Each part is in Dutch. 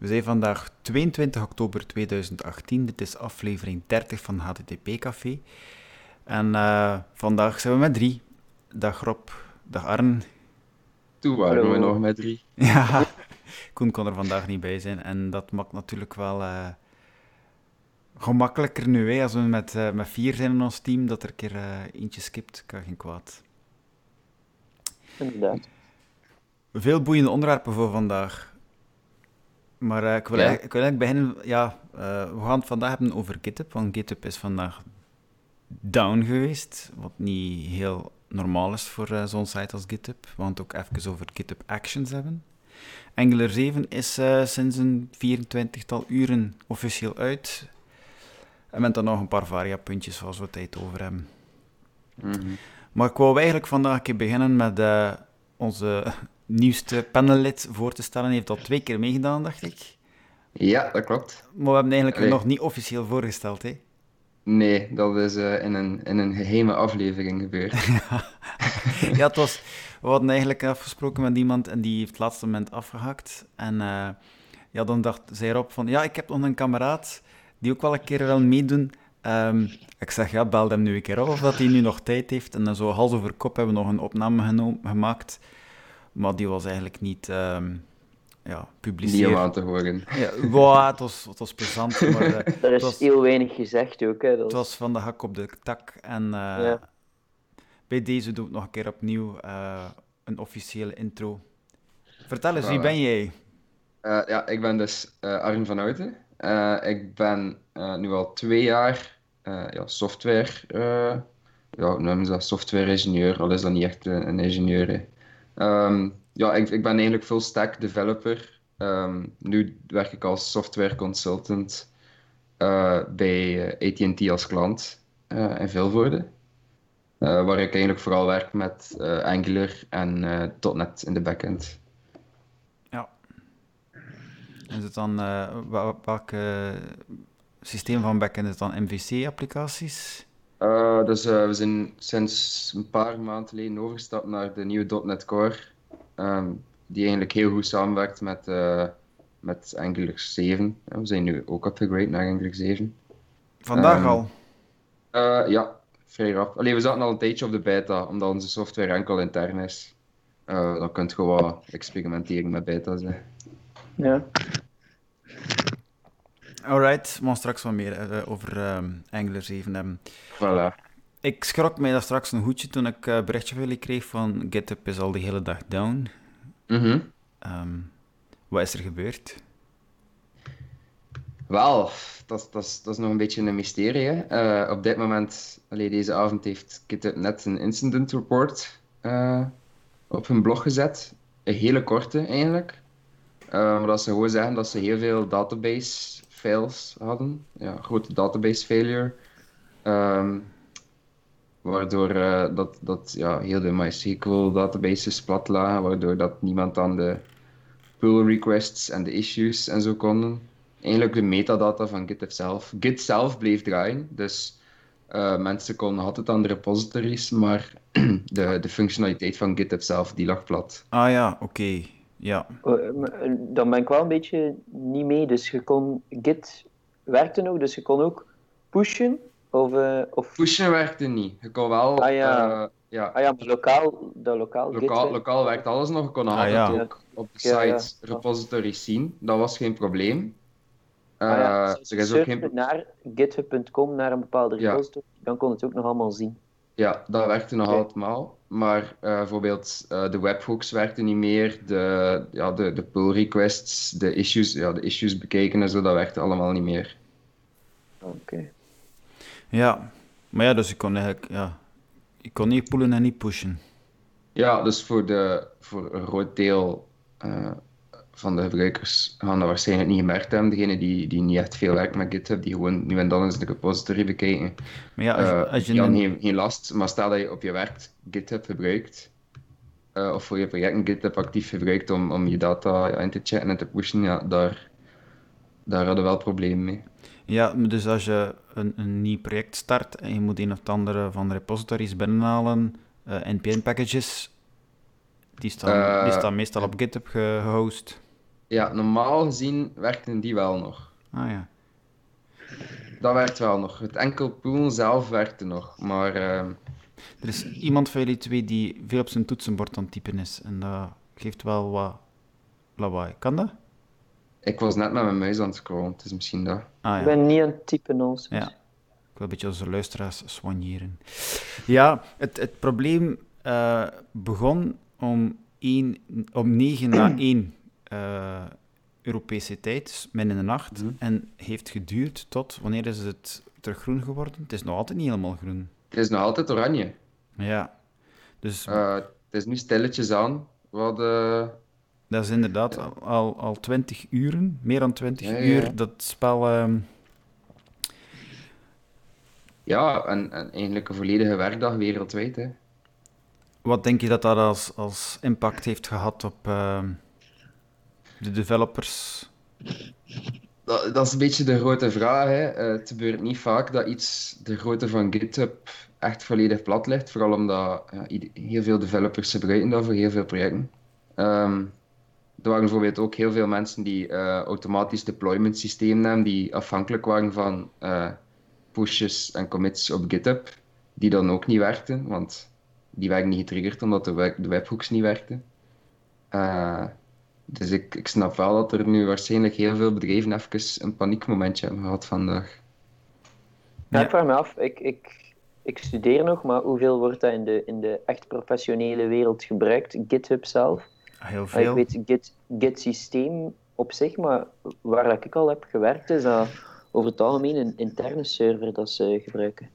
We zijn vandaag 22 oktober 2018. Dit is aflevering 30 van HTTP Café. En uh, vandaag zijn we met drie. Dag Rob, dag Arn. Toen waren Hallo. we nog met drie. Ja, Koen kon er vandaag niet bij zijn. En dat maakt natuurlijk wel uh, gemakkelijker nu, hè, als we met, uh, met vier zijn in ons team, dat er een keer eentje skipt, kan geen kwaad. Inderdaad. Veel boeiende onderwerpen voor vandaag. Maar uh, ik, wil ja. ik, wil eigenlijk beginnen. Ja, uh, we gaan het vandaag hebben over GitHub. Want GitHub is vandaag down geweest. Wat niet heel normaal is voor uh, zo'n site als GitHub. We gaan het ook even over GitHub Actions hebben. Angular 7 is sinds een 24-tal uren officieel uit. En met dan nog een paar variapuntjes zoals we tijd over hebben. Mm -hmm. Maar ik wou eigenlijk vandaag een keer beginnen met onze nieuwste panellid voor te stellen. Hij heeft al twee keer meegedaan, dacht ik. Ja, dat klopt. Maar we hebben eigenlijk Allee. nog niet officieel voorgesteld, hè? Nee, dat is uh, in, een, in een geheime aflevering gebeurd. ja, het was... We hadden eigenlijk afgesproken met iemand en die heeft het laatste moment afgehakt. En uh, ja, dan dacht zij erop van... Ja, ik heb nog een kameraad die ook wel een keer wil meedoen. Um, ik zeg, ja, bel hem nu een keer op of dat hij nu nog tijd heeft. En dan zo hals over kop hebben we nog een opname gemaakt maar die was eigenlijk niet um, ja, publiceerd. Niet om aan te horen. Ja, wow, het, was, het was plezant. Maar, uh, er is was, heel weinig gezegd ook. Hè, dat het was van de hak op de tak. En uh, ja. bij deze doe ik nog een keer opnieuw uh, een officiële intro. Vertel eens, wie ben jij? ja, ik ben dus Arjen van Houten. ik ben nu al twee jaar ja, software... ja, noemen ze dat software-ingenieur, al is dat niet echt een, een ingenieur. Um, ja, ik, ik ben eigenlijk full stack developer. Um, nu werk ik als software consultant uh, bij AT&T als klant uh, in Vilvoorde. Waar ik eigenlijk vooral werk met Angular en .NET in de backend. Ja. Is het dan, welk systeem van backend is het dan MVC-applicaties? Uh, dus uh, we zijn sinds een paar maanden geleden overgestapt naar de nieuwe .NET Core, um, die eigenlijk heel goed samenwerkt met, uh, met Angular 7. we zijn nu ook upgrade naar Angular 7. Vandaag um, al? ja, vrij rap. Allee, we zaten al een tijdje op de beta, omdat onze software enkel intern is. dan kun je gewoon experimenteren met beta's. Hè. Ja. Alright, we gaan straks wat meer uh, over um, Angular 7 hebben. Voilà. Ik schrok mij dat straks een hoedje toen ik een uh, berichtje van jullie kreeg van GitHub is al de hele dag down. Mm -hmm. um, wat is er gebeurd? Wel, dat, dat, dat is nog een beetje een mysterie. Uh, op dit moment, allee, deze avond heeft GitHub net een incident report op hun blog gezet. Een hele korte eigenlijk. maar dat ze gewoon zeggen dat ze heel veel database fails hadden. Ja, grote database failure. Um, waardoor uh, dat, dat ja, heel de MySQL databases plat lagen, waardoor dat niemand aan de pull requests en de issues en zo konden. Eigenlijk de metadata van GitHub zelf. Git zelf bleef draaien, dus uh, mensen konden altijd aan de repositories, maar de, de functionaliteit van GitHub zelf, die lag plat. Ah ja, oké. Ja. Oh, dan ben ik wel een beetje niet mee. Dus je kon Git werkte nog, dus je kon ook pushen. Of, uh, of... Pushen werkte niet. Je kon wel. Ah ja, uh, ja. Ah, ja maar lokaal, dat lokaal, lokaal, Git, lokaal werkt alles nog. Je kon ah, altijd ja. ook op de site ja, repositories zien. Dat was geen probleem. Uh, ah, ja. Dus er is ook geen... naar github.com naar een bepaalde repository, dan kon het ook nog allemaal zien. Ja, dat werkte nog okay. allemaal. Maar uh, bijvoorbeeld uh, de webhooks werkten niet meer, de, ja, de, de pull requests, de issues, ja, de issues bekijken en zo, dat werkte allemaal niet meer. Oké. Okay. Ja, maar ja, dus ik kon eigenlijk, ja, ik kon niet pullen en niet pushen. Ja, dus voor, de, voor een groot deel uh, van de gebruikers gaan dat waarschijnlijk niet gemerkt hebben. Degene die, die niet echt veel werkt met GitHub, die gewoon nu en dan eens de repository bekijken. Maar ja, als, uh, als je geen, geen last. Maar stel dat je op je werk GitHub gebruikt, uh, of voor je project een GitHub actief gebruikt om, om je data ja, in te chatten en te pushen, ja, daar, daar hadden we wel problemen mee. Ja, dus als je een, een nieuw project start en je moet een of andere van de repositories binnenhalen, uh, npm-packages, die staan, die staan meestal op GitHub gehost. Ja, normaal gezien werkten die wel nog. Ah ja. Dat werkt wel nog. Het enkel pool zelf werkte nog. Maar ehm, Er is iemand van jullie twee die veel op zijn toetsenbord aan het typen is. En dat geeft wel wat lawaai. Kan dat? ik was net met mijn muis aan het scrollen. Het is misschien dat. Ah Ik ja. ben niet aan het typen als. Ja. Ik wil een beetje onze luisteraars soigneren. Ja, het, het probleem eh, begon om, één, om 9 na 1 eh, Europese tijd, midden in de nacht. Mhm. En heeft geduurd tot, wanneer is het terug groen geworden? Het is nog altijd niet helemaal groen. Het is nog altijd oranje. Ja. Dus Eh, het is nu stilletjes aan. We hadden... dat is inderdaad al, al, al 20 uren, meer dan 20 Ja, ja, uur, ja. dat spel... ehm, Ja, en, en eigenlijk een volledige werkdag wereldwijd. Hè. Wat denk je dat dat als, als impact heeft gehad op ehm, de developers? Dat, dat is een beetje de grote vraag. Hè. Eh, het gebeurt niet vaak dat iets de grootte van GitHub echt volledig plat ligt. Vooral omdat ja, heel veel developers gebruiken dat voor heel veel projecten. Ehm, er waren bijvoorbeeld ook heel veel mensen die eh, automatisch deployment systemen hebben, die afhankelijk waren van eh, pushes en commits op GitHub, die dan ook niet werkten, want die werden niet getriggerd omdat de, de webhooks niet werkten. Dus ik, ik snap wel dat er nu waarschijnlijk heel veel bedrijven even een paniekmomentje hebben gehad vandaag. Ja, Ja. ik vraag me af, ik, ik, ik studeer nog, maar hoeveel wordt dat in de, in de echt professionele wereld gebruikt? GitHub zelf? Heel Ah, Ik veel. weet Git, Git systeem op zich, maar waar dat ik al heb gewerkt, is dat over het algemeen een interne server dat ze gebruiken.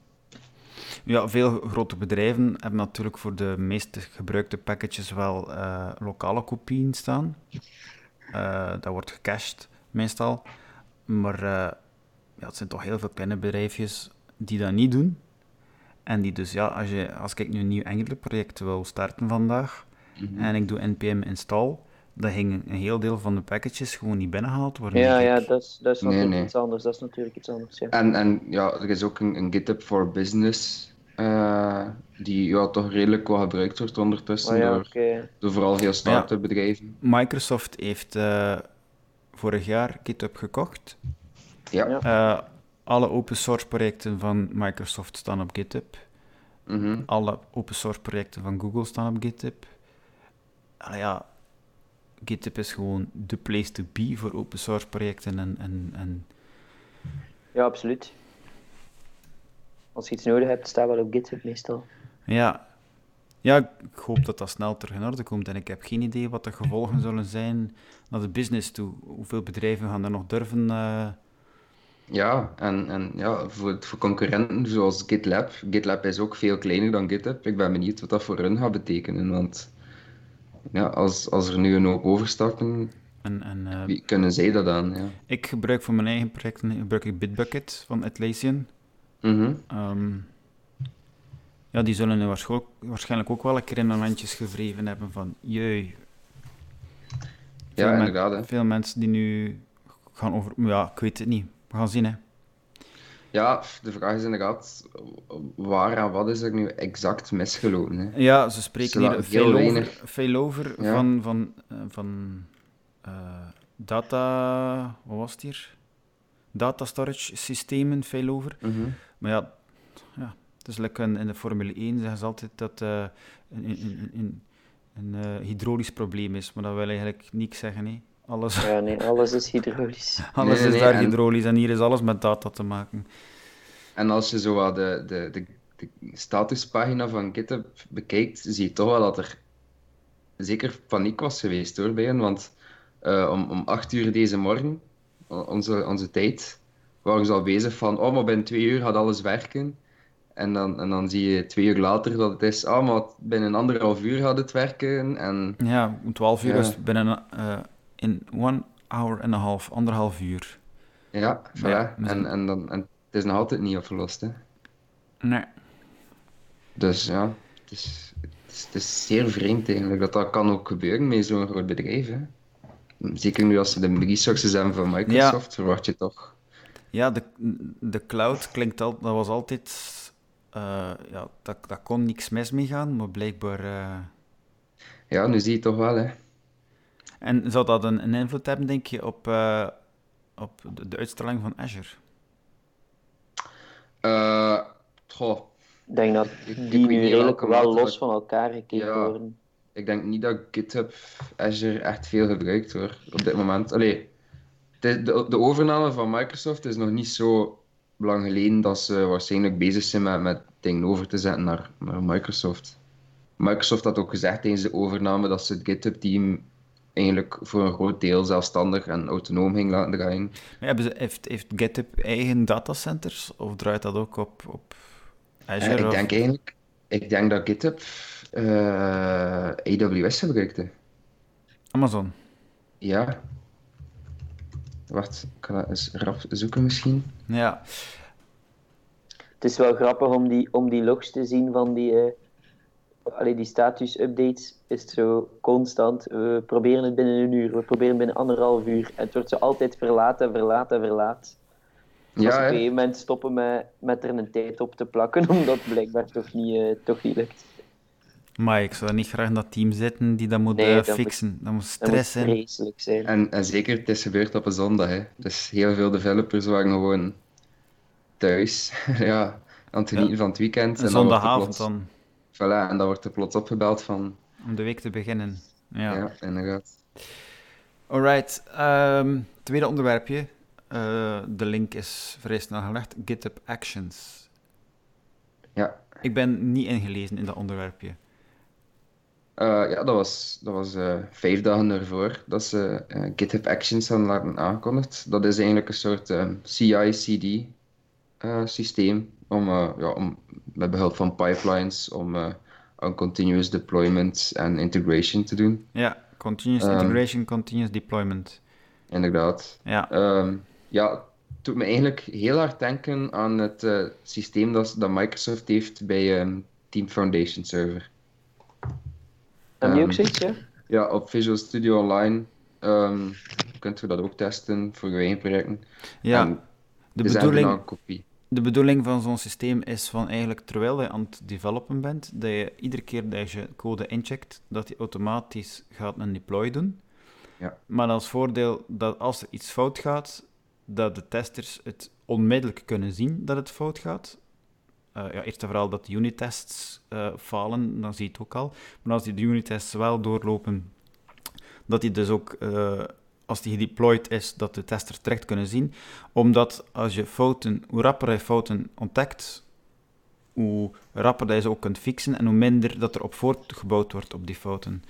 Ja, veel grote bedrijven hebben natuurlijk voor de meest gebruikte packages wel eh, lokale kopieën staan. Eh, dat wordt gecached, meestal. Maar eh, ja, het zijn toch heel veel kleine bedrijfjes die dat niet doen. En die dus, ja, als, je, als ik nu een nieuw Angular-project wil starten vandaag en ik doe npm install, dan ging een heel deel van de packages gewoon niet binnengehaald worden. Ja, ja, dat is, dat is Nee, natuurlijk nee. iets anders. Dat is natuurlijk iets anders, ja. En, en ja, er is ook een, een GitHub for Business, eh, die ja, toch redelijk wel gebruikt wordt ondertussen ja, door, door vooral veel start-up bedrijven. Microsoft heeft eh, vorig jaar GitHub gekocht. Ja. Eh, alle open source projecten van Microsoft staan op GitHub. Mhm. Alle open source projecten van Google staan op GitHub. Ah ja, GitHub is gewoon de place to be voor open source projecten. En, en, en ja, absoluut. Als je iets nodig hebt, staat wel op GitHub meestal. ja. ja, ik hoop dat dat snel terug in orde komt. En ik heb geen idee wat de gevolgen zullen zijn naar de business toe. Hoeveel bedrijven gaan er nog durven... eh, Ja, en, en ja, voor, voor concurrenten zoals GitLab. GitLab is ook veel kleiner dan GitHub. Ik ben benieuwd wat dat voor hun gaat betekenen. Want ja, als, als er nu een hoop overstappen, en, en, eh, wie kunnen zij dat aan? Ja. ik gebruik voor mijn eigen projecten gebruik ik Bitbucket van Atlassian. Mhm. Ehm, ja, die zullen nu waarschijnlijk, ook wel een keer in hun handjes gevreven hebben van, jee. Veel Ja, inderdaad. Veel mensen die nu gaan over... Ja, ik weet het niet. We gaan zien, hè. Ja, de vraag is inderdaad, waar en wat is er nu exact misgelopen? Hè? Ja, ze spreken Ze hier veel over, veel over Ja. van, van, eh, van eh, data... Wat was het hier? Data storage systemen, veel over. Mhm. Maar ja, ja het is lekker in, in de Formule 1 zeggen ze altijd dat eh een, een, een, een hydraulisch probleem is, maar dat wil eigenlijk niks zeggen. Hè. Alles, Ja, nee, alles is hydraulisch. alles nee, is nee, daar en- hydraulisch en hier is alles met data te maken. En als je zo wat de, de, de, de statuspagina van GitHub bekijkt, zie je toch wel dat er zeker paniek was geweest hoor, bij hen. Want eh, om, om acht uur deze morgen, onze, onze tijd, waren ze al bezig van, oh, maar binnen twee uur gaat alles werken. En dan, en dan zie je twee uur later dat het is, ah, maar binnen anderhalf uur gaat het werken. En Ja, om 12 uur Ja. is het binnen eh, in one hour en a half, anderhalf uur. ja, voilà. Ja, en, en, dan, en het is nog altijd niet opgelost. Hè. Nee. Dus ja, het is, het is, het is zeer vreemd eigenlijk dat dat kan ook gebeuren met zo'n groot bedrijf. Hè. Zeker nu als ze de resources hebben van Microsoft, verwacht je toch. Ja, de, de cloud klinkt al, dat was altijd, eh, ja, dat, dat kon niks mis mee gaan, maar blijkbaar, eh, Ja, nu zie je toch wel, hè. En zou dat een, een invloed hebben, denk je, op, uh, op de, de, uitstraling van Azure? Uh, goh. Ik denk dat die nu redelijk wel los van elkaar gekeken ja, worden. Ik denk niet dat GitHub Azure echt veel gebruikt hoor, op dit moment. Allee, de, de, de overname van Microsoft is nog niet zo lang geleden dat ze waarschijnlijk bezig zijn met, met dingen over te zetten naar, naar Microsoft. Microsoft had ook gezegd tijdens de overname dat ze het GitHub-team eigenlijk voor een groot deel zelfstandig en autonoom ging laten draaien. Maar ze, heeft, heeft GitHub eigen datacenters of draait dat ook op, op Azure? Uh, ik denk eigenlijk ik denk dat GitHub uh, eh, AWS gebruikte. Amazon? Ja. Wacht, ik ga dat eens rap zoeken misschien. Ja. Het is wel grappig om die, om die logs te zien van die, uh, allee, die status-updates. Is het zo constant. We proberen het binnen een uur, we proberen binnen anderhalf uur. En het wordt zo altijd verlaten, verlaten, verlaat. Ja, als op een gegeven moment stoppen met, met er een tijd op te plakken, omdat het blijkbaar toch niet, uh, toch niet lukt. Maar ik zou niet graag in dat team zitten die dat moet nee, uh, fixen. Dat moet stress zijn. vreselijk zijn. En, en zeker, het is gebeurd op een zondag. Hè. Dus heel veel developers waren gewoon thuis. ja, aan het genieten ja. van het weekend. En zondagavond dan. Voilà, en dan wordt er plots opgebeld van... Om de week te beginnen. Ja, ja inderdaad. Alright, um, tweede onderwerpje. Uh, de link is vrij snel gelegd. GitHub Actions. Ja. Ik ben niet ingelezen in dat onderwerpje. Uh, ja, dat was, dat was uh, vijf dagen ervoor dat ze GitHub Actions hadden laten aangekondigd. Dat is eigenlijk een soort CI-CD systeem om, ja, om met behulp van pipelines om een continuous deployment en integration te doen. Ja, continuous um, integration, continuous deployment. Inderdaad. Ja. Um, ja, het doet me eigenlijk heel hard denken aan het systeem dat, dat Microsoft heeft bij um, Team Foundation Server. Heb je ook zoiets, ja? Ja, op Visual Studio Online um, kunt u dat ook testen voor je eigen projecten. Ja, de bedoeling, de bedoeling van zo'n systeem is van eigenlijk terwijl je aan het developen bent, dat je iedere keer dat je code incheckt, dat hij automatisch gaat een deploy doen. Ja. Maar als voordeel dat als er iets fout gaat, dat de testers het onmiddellijk kunnen zien dat het fout gaat. Uh, ja, eerst en vooral dat de unittests uh, falen, dan zie je het ook al. Maar als die de unittests wel doorlopen, dat die dus ook, uh, als die gedeployed is, dat de testers direct kunnen zien. Omdat als je fouten, hoe rapper je fouten ontdekt, hoe rapper je ze ook kunt fixen en hoe minder dat er op voortgebouwd wordt op die fouten.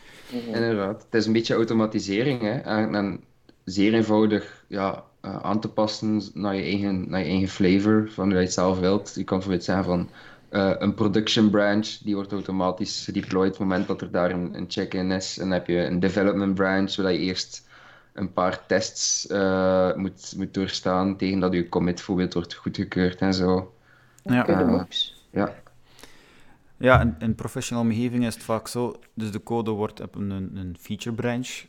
Inderdaad, het is een beetje automatisering hè? En, en zeer eenvoudig ja, uh, aan te passen naar je eigen, naar je eigen flavor, van hoe je het zelf wilt. Je kan bijvoorbeeld zeggen van uh, een production branch, die wordt automatisch gedeployed op het moment dat er daar een, een check-in is. En dan heb je een development branch, zodat je eerst een paar tests uh, moet, moet doorstaan tegen dat je commit bijvoorbeeld wordt goedgekeurd en zo. Ja, ja. Ja, in, in professional omgeving is het vaak zo, dus de code wordt op een, een feature branch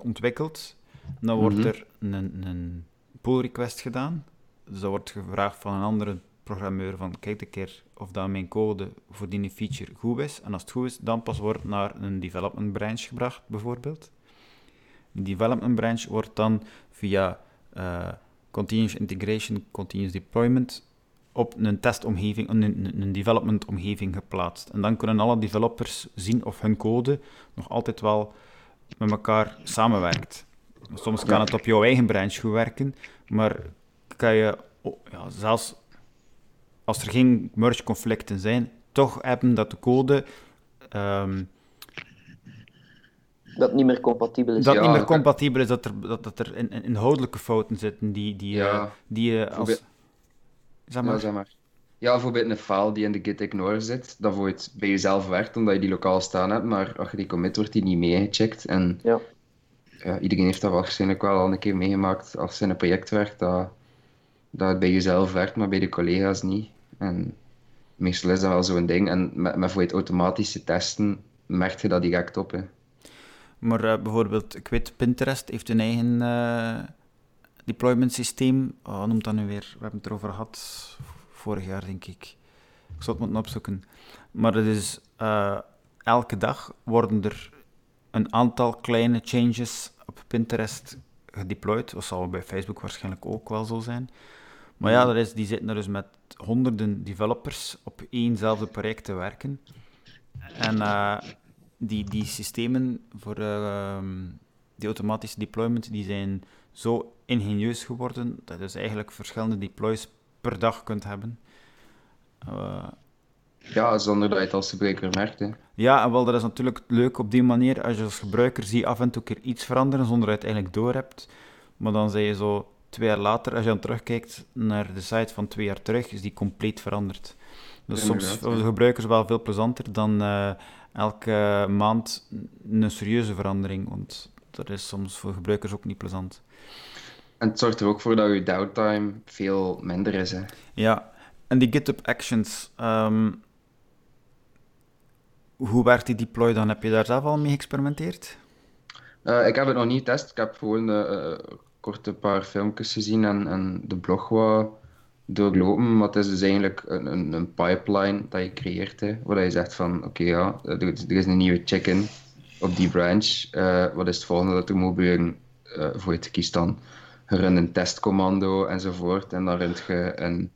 ontwikkeld dan wordt mhm. er een, een pull request gedaan. Dus dat wordt gevraagd van een andere programmeur van kijk een keer of dat mijn code voor die feature goed is. En als het goed is, dan pas wordt naar een development branch gebracht, bijvoorbeeld. Development branch wordt dan via uh, continuous integration, continuous deployment op een testomgeving, een, een, development omgeving geplaatst. En dan kunnen alle developers zien of hun code nog altijd wel met elkaar samenwerkt. Soms kan het op jouw eigen branch goed werken, maar kan je ja, zelfs als er geen merge conflicten zijn, toch hebben dat de code. Um, dat niet meer compatibel is. Dat niet meer compatibel is, dat er, dat, dat er in, in inhoudelijke fouten zitten die, die, ja. uh, die uh, als... Zeg maar. Ja, zeg maar. Ja, bijvoorbeeld een file die in de git ignore zit, dat voor het bij jezelf werkt, omdat je die lokaal staan hebt, maar als je die commit wordt, die niet meegecheckt. En ja ja, iedereen heeft dat waarschijnlijk wel al een keer meegemaakt als in een project werkt, dat, dat het bij jezelf werkt, maar bij de collega's niet. En meestal is dat wel zo'n ding. En met, met voor het automatische testen merk je dat direct op. Hè. Maar uh, bijvoorbeeld, ik weet, Pinterest heeft een eigen uh, deployment systeem. Oh, noemt dat nu weer? We hebben het erover gehad vorig jaar, denk ik. Ik zal het moeten opzoeken. Maar het is uh, elke dag worden er een aantal kleine changes op Pinterest gedeployed. Dat zal bij Facebook waarschijnlijk ook wel zo zijn. Maar ja, dat is, die zitten er dus met honderden developers op éénzelfde project te werken. En die, die systemen voor uh, die automatische deployment die zijn zo ingenieus geworden dat je dus eigenlijk verschillende deploys per dag kunt hebben. Uh, ja, zonder dat je het als gebruiker merkt. Hè. Ja, en wel, dat is natuurlijk leuk op die manier. Als je als gebruiker zie af en toe keer iets veranderen zonder dat je het eigenlijk door hebt. Maar dan zeg je zo twee jaar later, als je dan terugkijkt naar de site van twee jaar terug, is die compleet veranderd. Dus soms voor de gebruikers wel veel plezanter dan uh, elke maand een serieuze verandering. Want dat is soms voor gebruikers ook niet plezant. En het zorgt er ook voor dat je downtime veel minder is. Hè? Ja, en die GitHub Actions, um, hoe werkt die deploy dan? Heb je daar zelf al mee geëxperimenteerd? Uh, ik heb het nog niet getest. Ik heb gewoon uh, kort een paar filmpjes gezien en, en de blog wat doorlopen. Maar het is dus eigenlijk een, een, een pipeline dat je creëert. Hè, waar je zegt van, oké ja, er, er, is een nieuwe check-in op die branch. Uh, wat is het volgende dat er moet gebeuren voor je te kiezen dan? Je runt een testcommando enzovoort. En dan runt je een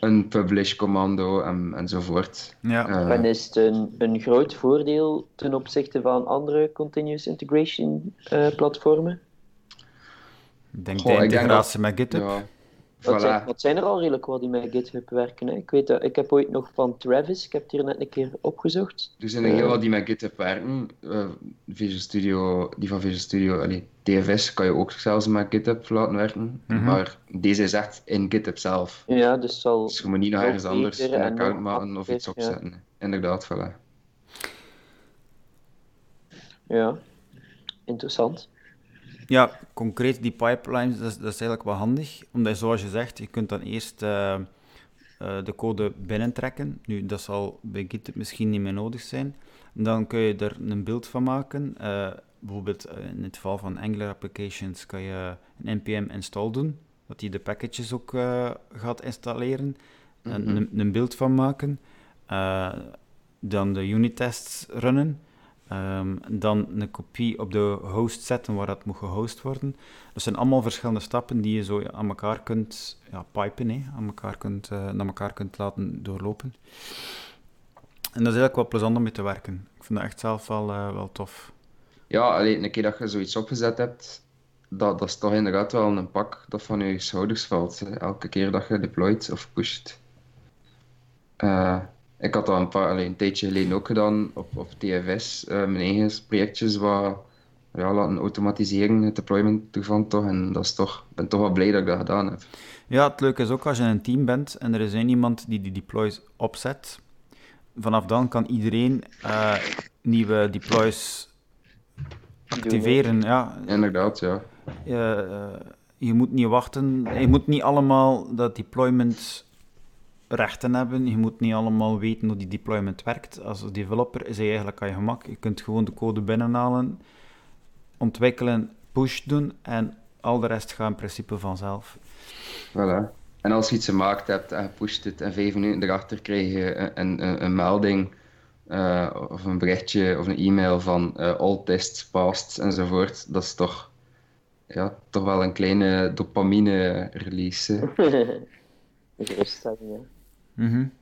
een publish commando en, enzovoort. Ja. Uh, en is het een, een groot voordeel ten opzichte van andere continuous integration uh, platformen? Ik denk Goh, de integratie met GitHub. Ja. Wat, zijn, wat, zijn, er al redelijk wat die met GitHub werken? Hè? Ik weet dat, ik heb ooit nog van Travis, ik heb het hier net een keer opgezocht. Er zijn er heel wat die met GitHub werken. Uh, Visual Studio, die van Visual Studio, allee, DFS kan je ook zelfs met GitHub laten werken. Mm -hmm. Maar deze is echt in GitHub zelf. Ja, dus zal. Dus je moet niet naar ergens anders een account maken of iets opzetten. Ja. Inderdaad, voilà. Ja, interessant. Ja, concreet die pipelines, dat is, dat is eigenlijk wel handig. Omdat, zoals je zegt, je kunt dan eerst uh, uh, de code binnentrekken. Nu, dat zal bij GitHub misschien niet meer nodig zijn. Dan kun je er een beeld van maken. Uh, bijvoorbeeld in het geval van Angular applications kan je een npm install doen. Dat hij de packages ook gaat installeren. Mm -hmm. een, een, beeld van maken. dan de unit tests runnen. Um, dan een kopie op de host zetten waar dat moet gehost worden. Dat zijn allemaal verschillende stappen die je zo aan elkaar kunt ja, pipen, hè, aan elkaar kunt, uh, naar elkaar kunt laten doorlopen. En dat is eigenlijk wel plezant om mee te werken. Ik vind dat echt zelf wel, uh, wel tof. Ja, alleen een keer dat je zoiets opgezet hebt, dat, dat is toch inderdaad wel een pak dat van je schouders valt. Hè. Elke keer dat je deployt of pusht. Uh, ik had dat een, paar, alleen, een tijdje geleden ook gedaan op, op TFS. Uh, eh, mijn eigen projectjes wat ja, laten automatiseren, het deployment ervan toch. En dat is toch, ik ben toch wel blij dat ik dat gedaan heb. Ja, het leuke is ook als je in een team bent en er is één iemand die die deploys opzet. Vanaf dan kan iedereen uh, nieuwe deploys activeren. Ja. Inderdaad, ja. Je, uh, je moet niet wachten. Je moet niet allemaal dat deployment rechten hebben. Je moet niet allemaal weten hoe die deployment werkt. Als developer is hij eigenlijk aan je gemak. Je kunt gewoon de code binnenhalen, ontwikkelen, push doen en al de rest gaat in principe vanzelf. Voilà. En als je iets gemaakt hebt en je pusht het en vijf minuten erachter krijg je een, een, een melding uh, of een berichtje of een e-mail van uh, all tests passed enzovoort. Dat is toch, ja, toch wel een kleine dopamine release. Geruststelling, Mm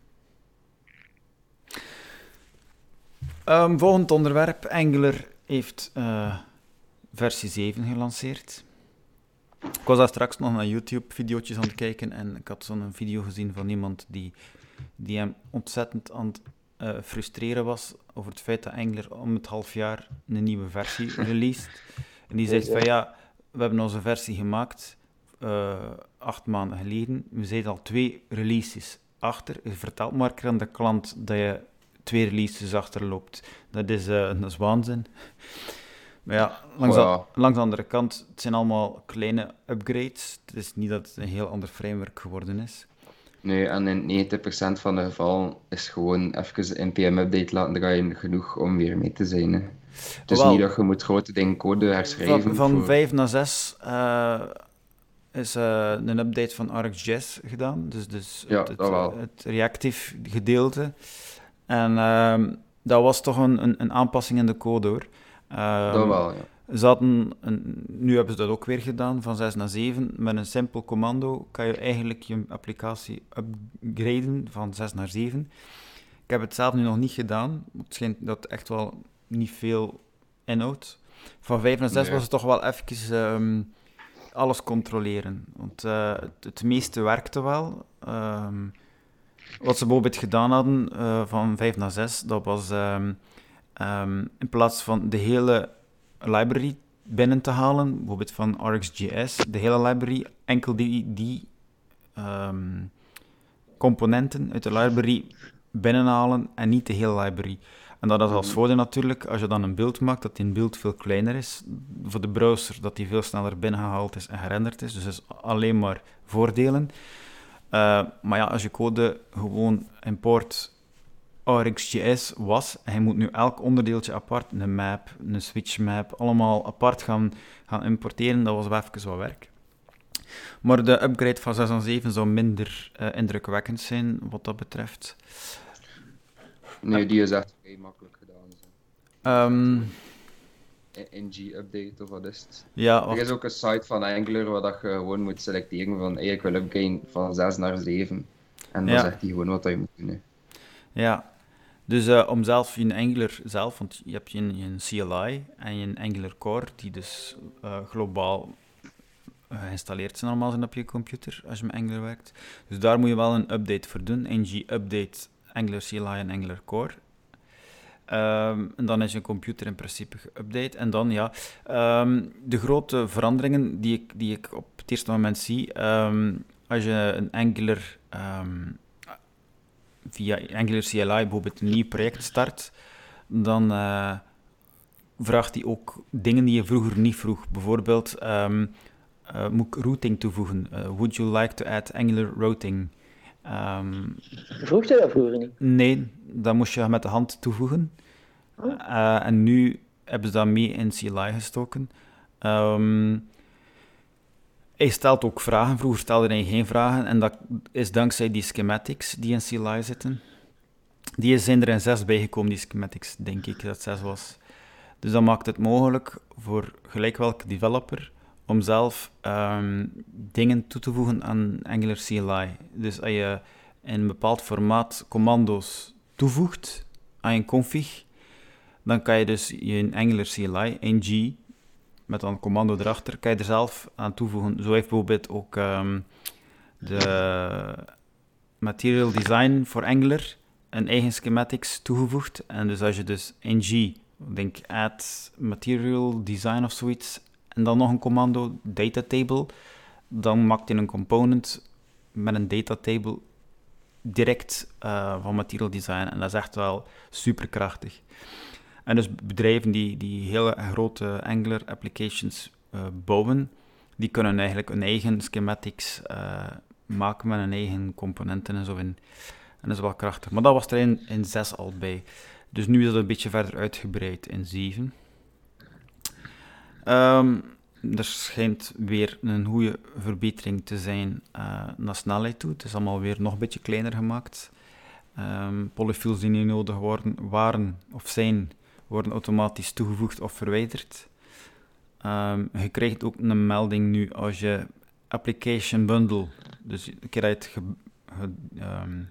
um, volgend onderwerp. Angular heeft uh, versie 7 gelanceerd. Ik was daar straks nog naar YouTube-video's aan het kijken en ik had zo'n video gezien van iemand die, die hem ontzettend aan het uh, frustreren was over het feit dat Angular om het half jaar een nieuwe versie released. En die zegt van ja, we hebben onze versie gemaakt uh, acht maanden geleden. We zijn al twee releases achter. Je vertelt maar aan de klant dat je twee releases achterloopt. Dat is, uh, dat is waanzin. Maar ja, langs, wow. langs de andere kant, het zijn allemaal kleine upgrades. Het is niet dat het een heel ander framework geworden is. Nee, en in 90% van de gevallen is gewoon even een NPM-update laten draaien genoeg om weer mee te zijn. Hè. Het is niet dat je moet grote dingen code herschrijven. Van, van voor... 5 naar 6 uh, is uh, een update van ArcGIS gedaan. Dus, dus ja, het, het, het, reactief gedeelte. En uh, dat was toch een, een, een, aanpassing in de code hoor. Um, dat wel, ja. Ze hadden een, nu hebben ze dat ook weer gedaan, van 6 naar 7. Met een simpel commando kan je eigenlijk je applicatie upgraden van 6 naar 7. Ik heb het zelf nu nog niet gedaan. Het schijnt dat echt wel niet veel inhoudt. Van 5 naar 6 was het toch wel even um, alles controleren. Want uh, het, meeste werkte wel. Um, wat ze bijvoorbeeld gedaan hadden uh, van 5 naar 6, dat was um, in plaats van de hele library binnen te halen, bijvoorbeeld van RxJS, de hele library, enkel die, die componenten uit de library binnenhalen en niet de hele library. En dat is als voordeel natuurlijk, als je dan een beeld maakt, dat die beeld veel kleiner is. Voor de browser, dat die veel sneller binnengehaald is en gerenderd is. Dus dat is alleen maar voordelen. Uh, maar ja, als je code gewoon import RxJS was. Je moet nu elk onderdeeltje apart, een map, een switch map, allemaal apart gaan, gaan importeren. Dat was wel even wat werk. Maar de upgrade van 6 en 7 zou minder uh, indrukwekkend zijn wat dat betreft. Nee, die is echt heel makkelijk gedaan. Um, NG-update of wat is het? Ja, er is ook een site van Angular waar dat je gewoon moet selecteren van hey, ik wil upgrade van 6 naar 7. En dan zegt hij gewoon wat je moet doen. Ja, dus uh, om zelf je Angular zelf, want je hebt je, je CLI en je Angular Core, die dus uh, globaal uh, geïnstalleerd zijn allemaal zijn op je computer als je met Angular werkt. Dus daar moet je wel een update voor doen. ng update Angular CLI en Angular Core. Um, en dan is je computer in principe geüpdate. En dan ja, um, de grote veranderingen die ik, die ik op het eerste moment zie, um, als je een Angular via Angular CLI bijvoorbeeld een nieuw project start, dan uh, vraagt hij ook dingen die je vroeger niet vroeg. Bijvoorbeeld, uh, moet ik routing toevoegen? Uh, would you like to add Angular routing? Um, vroeg je dat vroeger niet? Nee, dat moest je met de hand toevoegen. Oh. en nu hebben ze dat mee in CLI gestoken. Um, hij stelt ook vragen. Vroeger stelde hij geen vragen. En dat is dankzij die schematics die in CLI zitten. Die zijn er in zes bijgekomen, die schematics, denk ik dat zes was. Dus dat maakt het mogelijk voor gelijk welke developer om zelf ehm, dingen toe te voegen aan Angular CLI. Dus als je in een bepaald formaat commando's toevoegt aan je config, dan kan je dus je Angular CLI, ng, met een commando erachter, kan je er zelf aan toevoegen. Zo heeft bijvoorbeeld ook um, de Material Design voor Angular een eigen schematics toegevoegd. En dus als je dus ng, denk add material design of zoiets, en dan nog een commando data table, dan maakt hij een component met een data table direct uh, van material design. En dat is echt wel super krachtig. En dus bedrijven die, die hele grote Angular applications uh, bouwen, die kunnen eigenlijk hun eigen schematics uh, maken met hun eigen componenten en zo in. En dat is wel krachtig. Maar dat was er in, in 6 al bij. Dus nu is het een beetje verder uitgebreid in 7. Ehm, er schijnt weer een goede verbetering te zijn uh, naar snelheid toe. Het is allemaal weer nog een beetje kleiner gemaakt. Um, die niet nodig worden, waren of zijn worden automatisch toegevoegd of verwijderd. Um, je krijgt ook een melding nu als je application bundle, dus een keer dat je het ge, ge,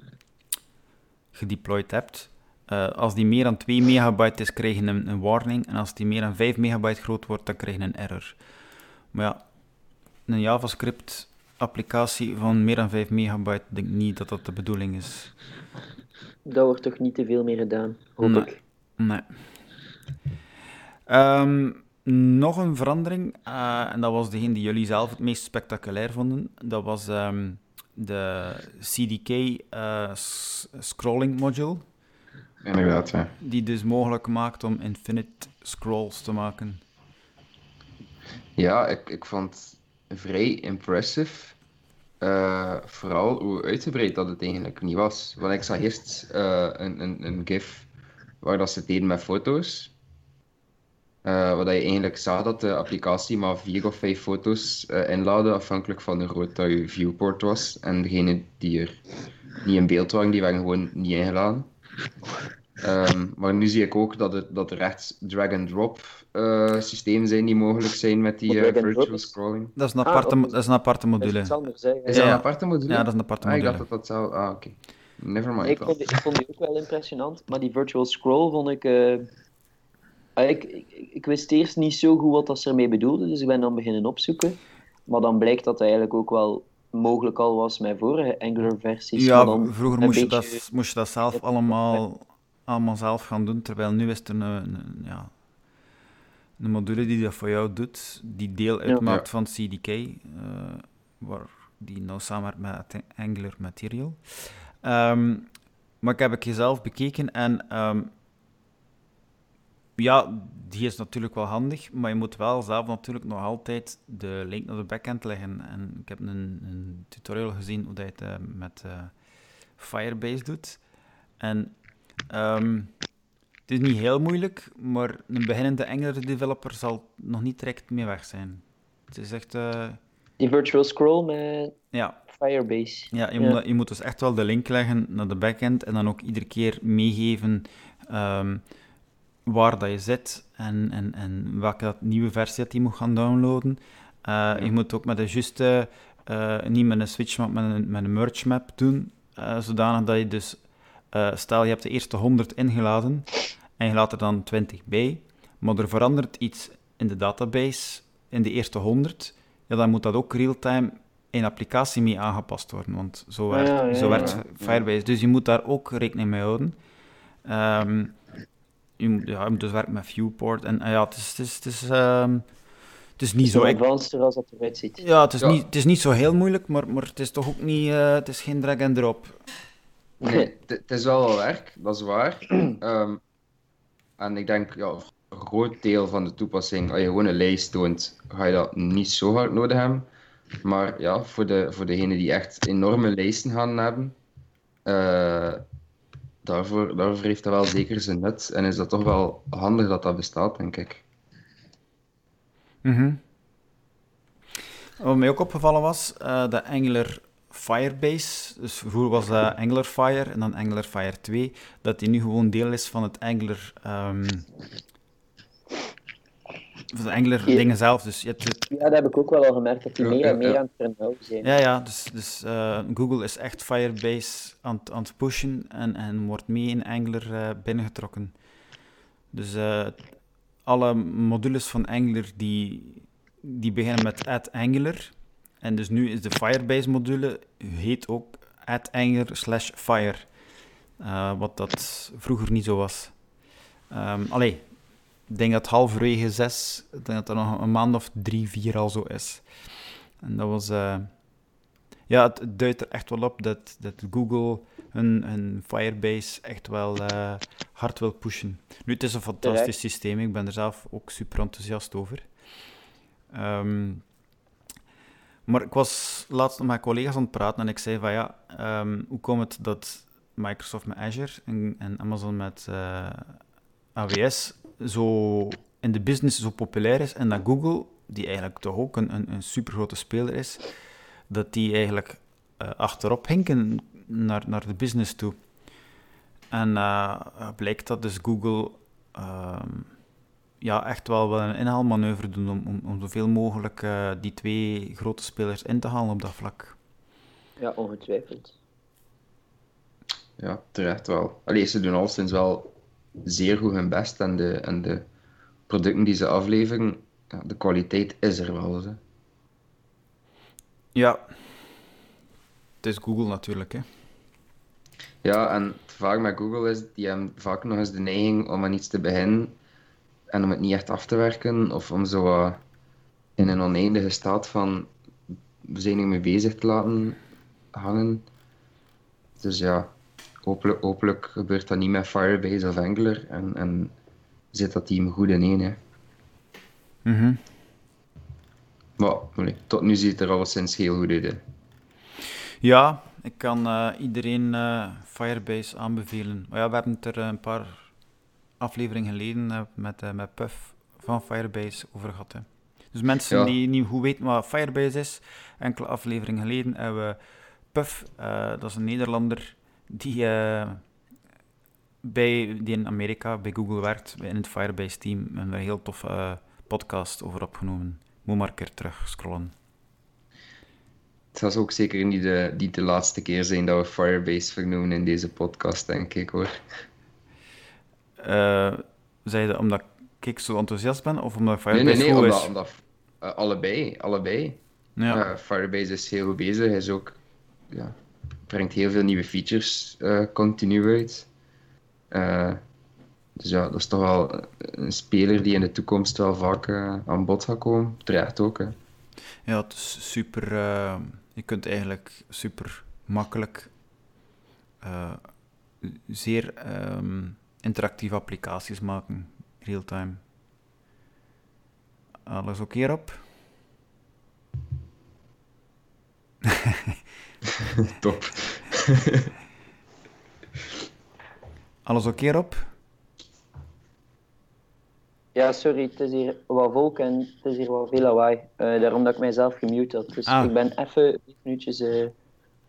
gedeployed hebt, uh, als die meer dan 2 megabyte is, krijg je een, een, warning. En als die meer dan 5 megabyte groot wordt, dan krijg je een error. Maar ja, een JavaScript applicatie van meer dan 5 megabyte, denk ik niet dat dat de bedoeling is. Dat wordt toch niet te veel meer gedaan, hoop nee. ik. Nee. Um, nog een verandering, uh, en dat was degene die jullie zelf het meest spectaculair vonden. Dat was um, de CDK uh, eh, scrolling module. Inderdaad, ja. Die dus mogelijk maakt om infinite scrolls te maken. Ja, ik, ik vond het vrij impressive. Uh, vooral hoe uitgebreid dat het eigenlijk niet was. Want ik zag eerst een, een, een GIF waar dat ze deden met foto's. Uh, waar je eigenlijk zag dat de applicatie maar vier of vijf foto's uh, inlaadde, afhankelijk van hoe groot dat je viewport was. En degene die er niet in beeld waren, die werden gewoon niet ingeladen. Ehm, maar nu zie ik ook dat, het, dat er echt drag-and-drop uh, systemen zijn die mogelijk zijn met die uh, virtual scrolling. Dat is een aparte, ah, dat is een aparte module. Dat is, anders, hè? is dat een aparte module? Ja, dat is een aparte ah, module. Ik dacht dat dat zou... Ah, oké. Okay. Never mind. Ik vond, die, ik vond die ook wel impressionant, maar die virtual scroll vond ik... Uh, ik, ik, ik, wist eerst niet zo goed wat dat ze ermee bedoelde, dus ik ben dan beginnen opzoeken. Maar dan blijkt dat dat eigenlijk ook wel mogelijk al was met vorige Angular-versies. Ja, vroeger moest, je dat, moest je dat zelf allemaal, allemaal zelf gaan doen, terwijl nu is er een, een, ja, een module die dat voor jou doet, die deel uitmaakt ja. van CDK, uh, waar die nou samenwerkt met Angular Material. Um, maar ik heb het jezelf bekeken en um, ja, die is natuurlijk wel handig, maar je moet wel zelf natuurlijk nog altijd de link naar de backend leggen. En ik heb een, een tutorial gezien hoe dat je het uh, met uh, Firebase doet. En um, het is niet heel moeilijk, maar een beginnende Angular developer zal nog niet direct mee weg zijn. Het is echt... Uh... Die virtual scroll met ja. Firebase. Ja, je, ja. Moet, je moet dus echt wel de link leggen naar de backend en dan ook iedere keer meegeven... Um, waar dat je zit en, en, en welke nieuwe versie dat je moet gaan downloaden. Uh, ja. Je moet ook met de juiste, uh, niet met een switch map, met een, met een merge map doen, uh, zodanig dat je dus, stel je hebt de eerste 100 ingeladen en je laat er dan 20 bij, maar er verandert iets in de database in de eerste 100, ja, dan moet dat ook real-time in applicatie mee aangepast worden, want zo werkt, ja, ja, zo werkt Firebase. Dus je moet daar ook rekening mee houden. Um, je moet, ja, je moet dus werken met viewport. En ja, het is, het is, het is, um, het is niet zo... advanced als dat eruit ziet. Ja, het is, ja. Niet, het is niet zo heel moeilijk, maar, maar het is toch ook niet... Uh, het is geen drag and drop. Nee, het is wel wel werk, dat is waar. um, en ik denk, ja, een groot deel van de toepassing, als je gewoon een lijst toont, ga je dat niet zo hard nodig hebben. Maar ja, voor, de, voor degenen die echt enorme lijsten gaan hebben, uh, daarvoor, daarvoor heeft dat wel zeker zijn nut. En is dat toch wel handig dat dat bestaat, denk ik. Mm Wat mij ook opgevallen was, uh, de Angular Firebase, dus vroeger was dat Angular Fire en dan Angular Fire 2, dat die nu gewoon deel is van het Angular um, de Angular dingen zelf. Dus je hebt het... Ja, dat heb ik ook wel al gemerkt, dat die meer en meer aan het vernauwen zijn. Ja, ja dus, dus uh, Google is echt Firebase aan, aan het pushen en, en wordt mee in Angular uh, binnengetrokken. Dus uh, alle modules van Angular die, die beginnen met add Angular. En dus nu is de Firebase module, heet ook add Angular slash Fire. wat dat vroeger niet zo was. Um, allee, ik denk dat halverwege zes, ik denk dat er nog een maand of drie, vier al zo is. En dat was... Uh, ja, het, duidt er echt wel op dat, dat Google hun, hun Firebase echt wel uh, hard wil pushen. Nu, het is een fantastisch systeem. Ik ben er zelf ook super enthousiast over. Um, maar ik was laatst met mijn collega's aan het praten en ik zei van ja, um, hoe komt het dat Microsoft met Azure en, en Amazon met uh, AWS zo in de business zo populair is en dat Google, die eigenlijk toch ook een, een, een supergrote speler is, dat die eigenlijk uh, achterop hinken naar, naar de business toe. En uh, blijkt dat dus Google uh, ja, echt wel, wel een inhaalmanoeuvre doen om, om, om zoveel mogelijk uh, die twee grote spelers in te halen op dat vlak. Ja, ongetwijfeld. Ja, terecht wel. Allee, ze doen al sinds wel zeer goed hun best en de, en de producten die ze afleveren, ja, de kwaliteit is er wel. Hè. Ja, het is Google natuurlijk. Hè. Ja, en vaak met Google is, die hebben vaak nog eens de neiging om aan iets te beginnen en om het niet echt af te werken, of om zo uh, in een oneindige staat van we zijn mee bezig te laten hangen. Dus ja, hopelijk, hopelijk gebeurt dat niet met Firebase of Angular en, en zit dat team goed in één. Hè. Mm -hmm. Maar nee, tot nu ziet het er alleszins heel goed uit. Hè. Ja, ik kan uh, iedereen uh, Firebase aanbevelen. Maar ja, we hebben het er een paar afleveringen geleden uh, met, met Puff van Firebase over gehad. Hè. Dus mensen ja. die niet goed weten wat Firebase is, enkele afleveringen geleden hebben we Puff, dat is een Nederlander, die uh, bij, die in Amerika bij Google werkt, in het Firebase team, hebben we een heel tof uh, podcast over opgenomen. Moet maar een keer terug scrollen. Het zal ook zeker niet de, niet de laatste keer zijn dat we Firebase vernoemen in deze podcast, denk ik hoor. Uh, zei je omdat ik zo enthousiast ben of omdat Firebase nee, nee, nee, omdat, is? omdat uh, allebei, allebei. Ja. Uh, Firebase is heel goed bezig, hij is ook, ja, brengt heel veel nieuwe features continu uit. dus ja, dat is toch wel een speler die in de toekomst wel vaak aan bod gaat komen. Terecht ook. Hè. Ja, het is super. je kunt eigenlijk super makkelijk zeer um, interactieve applicaties maken, real-time. Alles oké okay op? Top. Alles oké okay op? Ja, sorry, het is hier wat volk en het is hier wat veel lawaai. Uh, daarom dat ik mijzelf gemute had. Dus ah. ik ben even minuutjes uh,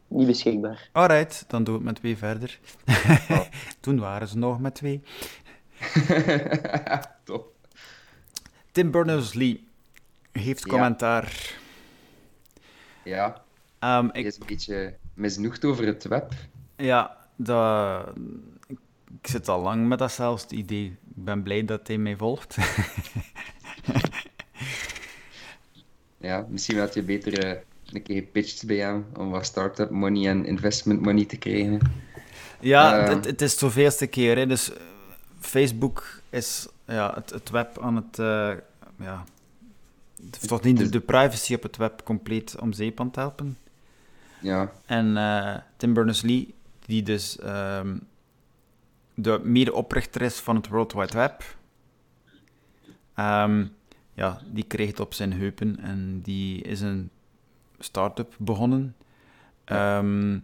niet beschikbaar. Alright, dan doen we het met twee verder. Oh. Toen waren ze nog met twee. Top. Tim Berners-Lee heeft commentaar. Ja. Um, ik... is een beetje misnoegd over het web. Ja, dat... ik zit al lang met datzelfde idee. Ik ben blij dat hij mij volgt. ja, misschien had je beter uh, een keer gepitcht bij hem om wat start-up money en investment money te krijgen. Ja, uh, het, het, is zoveelste keer. Hè. Dus eh, Facebook is ja, het, het web aan het... Uh, ja, het toch niet de, de, privacy op het web compleet om zeep aan het helpen. Ja. En uh, Tim Berners-Lee, die dus um, de mede-oprichter is van het World Wide Web, um, ja, die kreeg het op zijn heupen en die is een start-up begonnen. Um,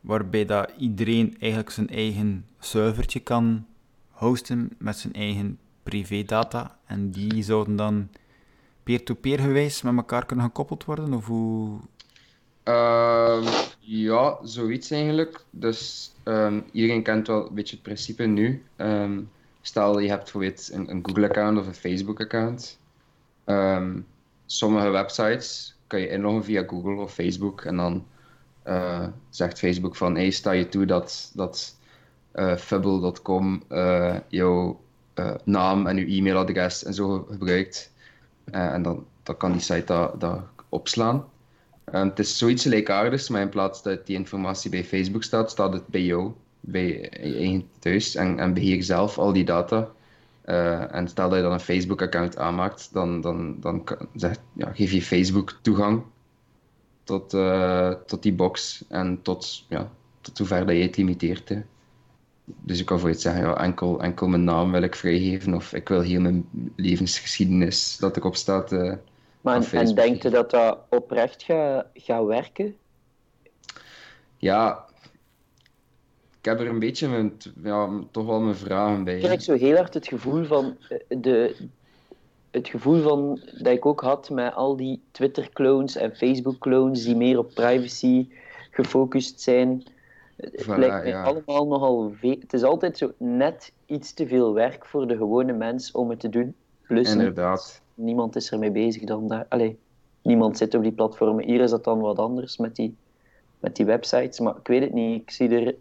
waarbij dat iedereen eigenlijk zijn eigen servertje kan hosten met zijn eigen privédata. En die zouden dan peer-to-peer gewijs met elkaar kunnen gekoppeld worden? Of hoe... Uh, ja, zoiets eigenlijk. Dus um, iedereen kent wel een beetje het principe nu. Um, stel je hebt bijvoorbeeld een, een Google-account of een Facebook-account. Sommige websites kan je inloggen via Google of Facebook en dan uh, zegt Facebook van hey, sta je toe dat, dat eh, fubble.com eh, jouw naam en uw e-mailadres en zo gebruikt. en dan, dan kan die site dat, dat opslaan. Het is zoiets gelijkaardigs, maar in plaats dat die informatie bij Facebook staat, staat het bij jou, bij je thuis en, en beheer zelf al die data. en stel dat je dan een Facebook-account aanmaakt, dan, dan, dan ja, geef je Facebook toegang tot, uh, tot die box en tot, ja, tot zover dat je het limiteert. Hè. Dus ik kan voor je zeggen, ja, enkel, enkel mijn naam wil ik vrijgeven of ik wil heel mijn levensgeschiedenis dat erop staat. Uh, maar en, denkt u dat dat oprecht gaat ga werken? Ja, ik heb er een beetje mijn, ja, toch wel mijn vragen bij. Ik krijg zo heel hard het gevoel van eh, de, het gevoel van, dat ik ook had met al die Twitter-clones en Facebook-clones die meer op privacy gefocust zijn. Het lijkt mij allemaal nogal veel. Het is altijd zo net iets te veel werk voor de gewone mens om het te doen. Plus, Inderdaad. Niemand is ermee bezig dan daar. Allee, niemand zit op die platformen. Hier is dat dan wat anders met die, met die websites. Maar ik weet het niet. Ik zie, er,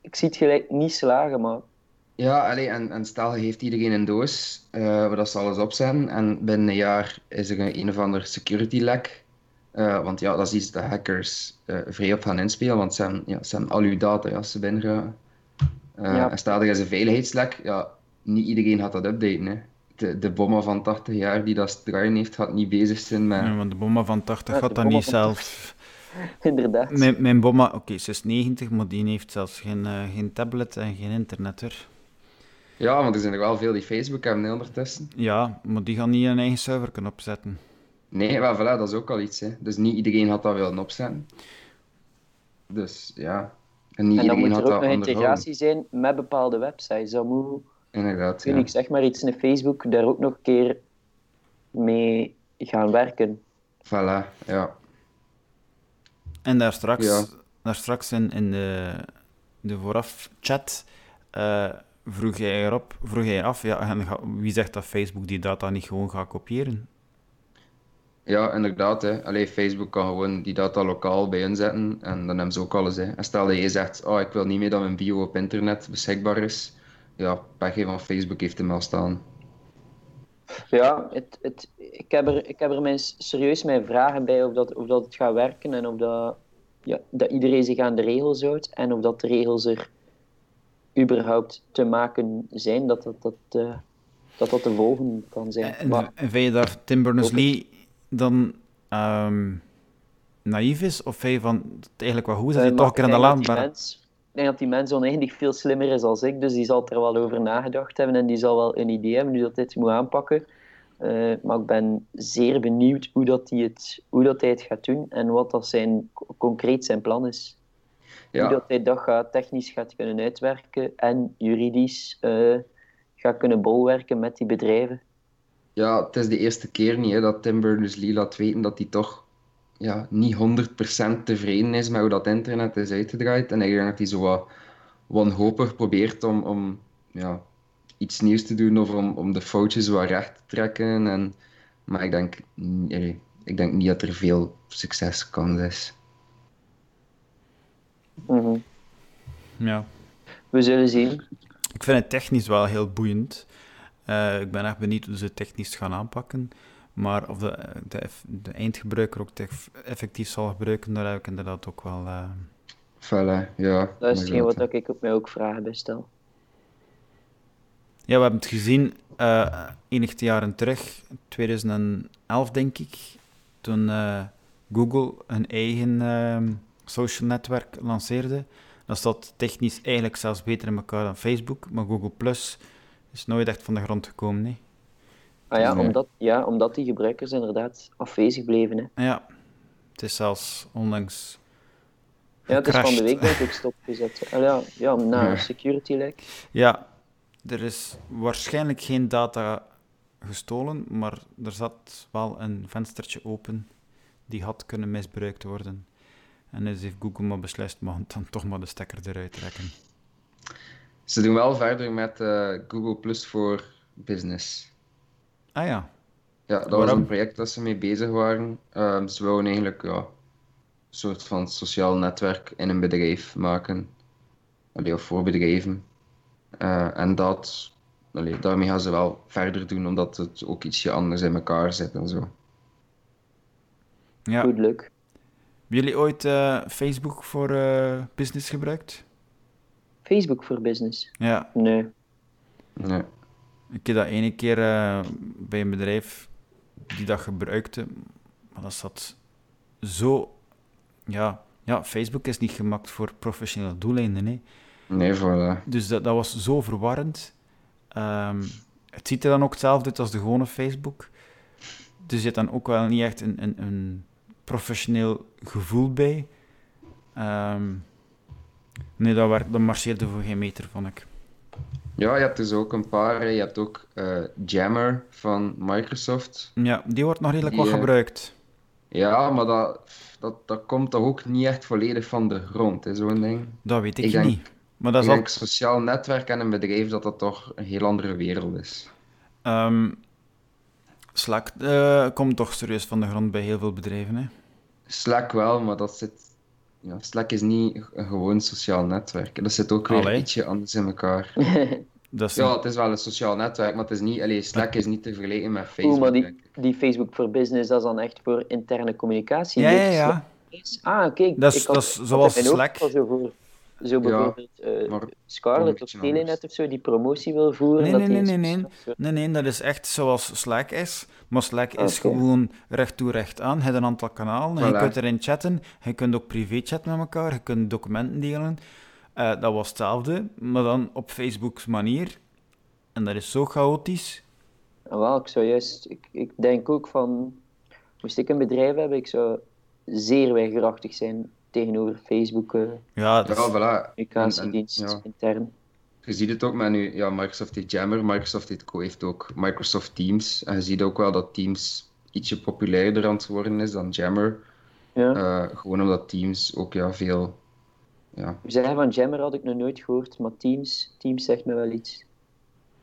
ik zie het gelijk niet slagen, maar ja, allee, en, en stel, heeft iedereen een doos uh, waar dat ze alles op zijn en binnen een jaar is er een, een of ander security lek. Uh, want ja, dat is iets dat hackers uh, vrij op gaan inspelen, want ze hebben, ja, ze hebben al uw data als ze binnen gaan. Ja. En stel, er is een veiligheidslek, ja, niet iedereen gaat dat updaten. Hè. De, de bomma van 80 jaar die dat draaien heeft, gaat niet bezig zijn met... Ja, want de bomma van 80 gaat dat niet zelf... Inderdaad. Mijn, mijn bomma, oké, ze is 90, maar die heeft zelfs geen, geen tablet en geen internet, hoor. Ja, want er zijn er wel veel die Facebook hebben ondertussen. Ja, maar die gaan niet een eigen server kunnen opzetten. Nee, maar voilà, dat is ook al iets. Hè. Dus niet iedereen had dat willen opzetten. Dus ja. En, niet en dan moet er ook nog integratie zijn met bepaalde websites. Dat moet, Inderdaad, ja. Ik zeg maar iets in Facebook, daar ook nog een keer mee gaan werken. Voilà, ja. En daar straks, daar straks in, in de, de vooraf chat uh, vroeg jij erop, vroeg jij af, ja, en wie zegt dat Facebook die data niet gewoon gaat kopiëren? Ja, inderdaad. Hè. Allee, Facebook kan gewoon die data lokaal bij inzetten en dan hebben ze ook alles. Hè. En stel dat je zegt, oh, ik wil niet meer dat mijn bio op internet beschikbaar is, ja, pech van Facebook heeft hem al staan. Ja, het, het, ik, heb er, ik heb er mijn, serieus mijn vragen bij of dat, of dat het gaat werken en of dat, ja, dat iedereen zich aan de regels houdt en of dat de regels er überhaupt te maken zijn, dat dat, dat, uh, dat, dat te volgen kan zijn. En, maar, en vind je daar Tim Berners-Lee dan um, naïef is? Of vind je van het eigenlijk wel goed is? Dat hij uh, toch een keer aan de laan denk dat die mens oneindig veel slimmer is dan ik, dus die zal er wel over nagedacht hebben en die zal wel een idee hebben hoe dat dit moet aanpakken. Uh, maar ik ben zeer benieuwd hoe, dat hij, het, hoe dat hij het gaat doen en wat dat zijn, concreet zijn plan is. Ja. Hoe dat hij dat gaat, technisch gaat kunnen uitwerken en juridisch uh, gaat kunnen bolwerken met die bedrijven. Ja, het is de eerste keer niet hè, dat Tim Berners-Lee laat weten dat hij toch ja, niet 100% tevreden is met hoe dat internet is uitgedraaid. En ik denk dat hij zo wat wanhopig probeert om, om ja, iets nieuws te doen of om, om de foutjes wat recht te trekken. En, maar ik denk, ik denk niet dat er veel succeskans is. Mm Ja. We zullen zien. Ik vind het technisch wel heel boeiend. Uh, ik ben echt benieuwd hoe ze het technisch gaan aanpakken. Maar of de, de, de eindgebruiker ook effectief zal gebruiken, daar heb ik inderdaad ook wel... Uh... Felle, ja. Dat is hetgeen wat ik op mij ook vragen bij stel. Ja, we hebben het gezien uh, enige jaren terug, 2011 denk ik, toen uh, Google een eigen uh, social netwerk lanceerde. Dat zat technisch eigenlijk zelfs beter in elkaar dan Facebook, maar Google Plus is nooit echt van de grond gekomen. Nee. Ah ja, omdat, ja, omdat die gebruikers inderdaad afwezig bleven. Hè. Ja, het is zelfs onlangs. Ja, het is van de week denk ik stopgezet. Ah, ja, ja, na ja. security lek. Ja, er is waarschijnlijk geen data gestolen, maar er zat wel een venstertje open die had kunnen misbruikt worden. En dus heeft Google maar beslist, mag dan toch maar de stekker eruit trekken. Ze doen wel verder met uh, Google Plus voor Business. Ah ja. Ja, dat was een project dat ze mee bezig waren. Um, ze wilden eigenlijk ja, een soort van sociaal netwerk in een bedrijf maken. Allee, of voor bedrijven. Uh, en dat, allee, daarmee gaan ze wel verder doen, omdat het ook ietsje anders in elkaar zit en zo. Ja. Goed leuk. Hebben jullie ooit uh, Facebook voor uh, business gebruikt? Facebook voor business? Ja. Nee. Nee. Ik heb dat ene keer uh, bij een bedrijf die dat gebruikte, maar dat zat zo... Ja, ja, Facebook is niet gemaakt voor professionele doeleinden, nee. Nee, voor Dus dat, dat was zo verwarrend. Um, het ziet er dan ook hetzelfde uit als de gewone Facebook. Dus je hebt dan ook wel niet echt een, een, een professioneel gevoel bij. Um, nee, dat, werd, dat marcheerde voor geen meter, vond ik. Ja, je hebt dus ook een paar. Je hebt ook uh, Jammer van Microsoft. Ja, die wordt nog redelijk wat gebruikt. Ja, maar dat, dat, dat komt toch ook niet echt volledig van de grond, zo'n ding. Dat weet ik, ik niet. Maar dat ik is denk sociaal netwerk en een bedrijf dat dat toch een heel andere wereld is. Um, Slack uh, komt toch serieus van de grond bij heel veel bedrijven, hè? Slack wel, maar dat zit... Ja, Slack is niet een gewoon sociaal netwerk. Dat zit ook weer Allee. ietsje anders in elkaar. dat is ja, het is wel een sociaal netwerk, maar het is niet, allee, Slack is niet te vergelijken met Facebook. Oeh, maar die, die Facebook voor Business, dat is dan echt voor interne communicatie? Ja, ja, ja. Ah, kijk. Dat is, dat is zoals Slack. Zo, voor, zo bijvoorbeeld ja, uh, Scarlett of Telenet of zo, die promotie wil voeren. Nee, dat nee, nee, nee, nee. nee, nee, dat is echt zoals Slack is. Maar Slack is okay. gewoon recht toe, recht aan. Je hebt een aantal kanalen, voilà. je kunt erin chatten. Je kunt ook privé chatten met elkaar, je kunt documenten delen. Uh, dat was hetzelfde, maar dan op Facebook's manier. En dat is zo chaotisch. Wel, ik zou juist... Ik, ik denk ook van... Moest ik een bedrijf hebben, ik zou zeer weigerachtig zijn tegenover Facebook. Uh, ja, dat ja, voilà. communicatiedienst ja. intern. Je ziet het ook met nu, ja, Microsoft heeft Jammer, Microsoft heeft ook Microsoft Teams. En je ziet ook wel dat Teams ietsje populairder aan het worden is dan Jammer. Ja. Uh, gewoon omdat Teams ook ja, veel ja. Zeggen van Jammer had ik nog nooit gehoord, maar Teams, Teams zegt me wel iets.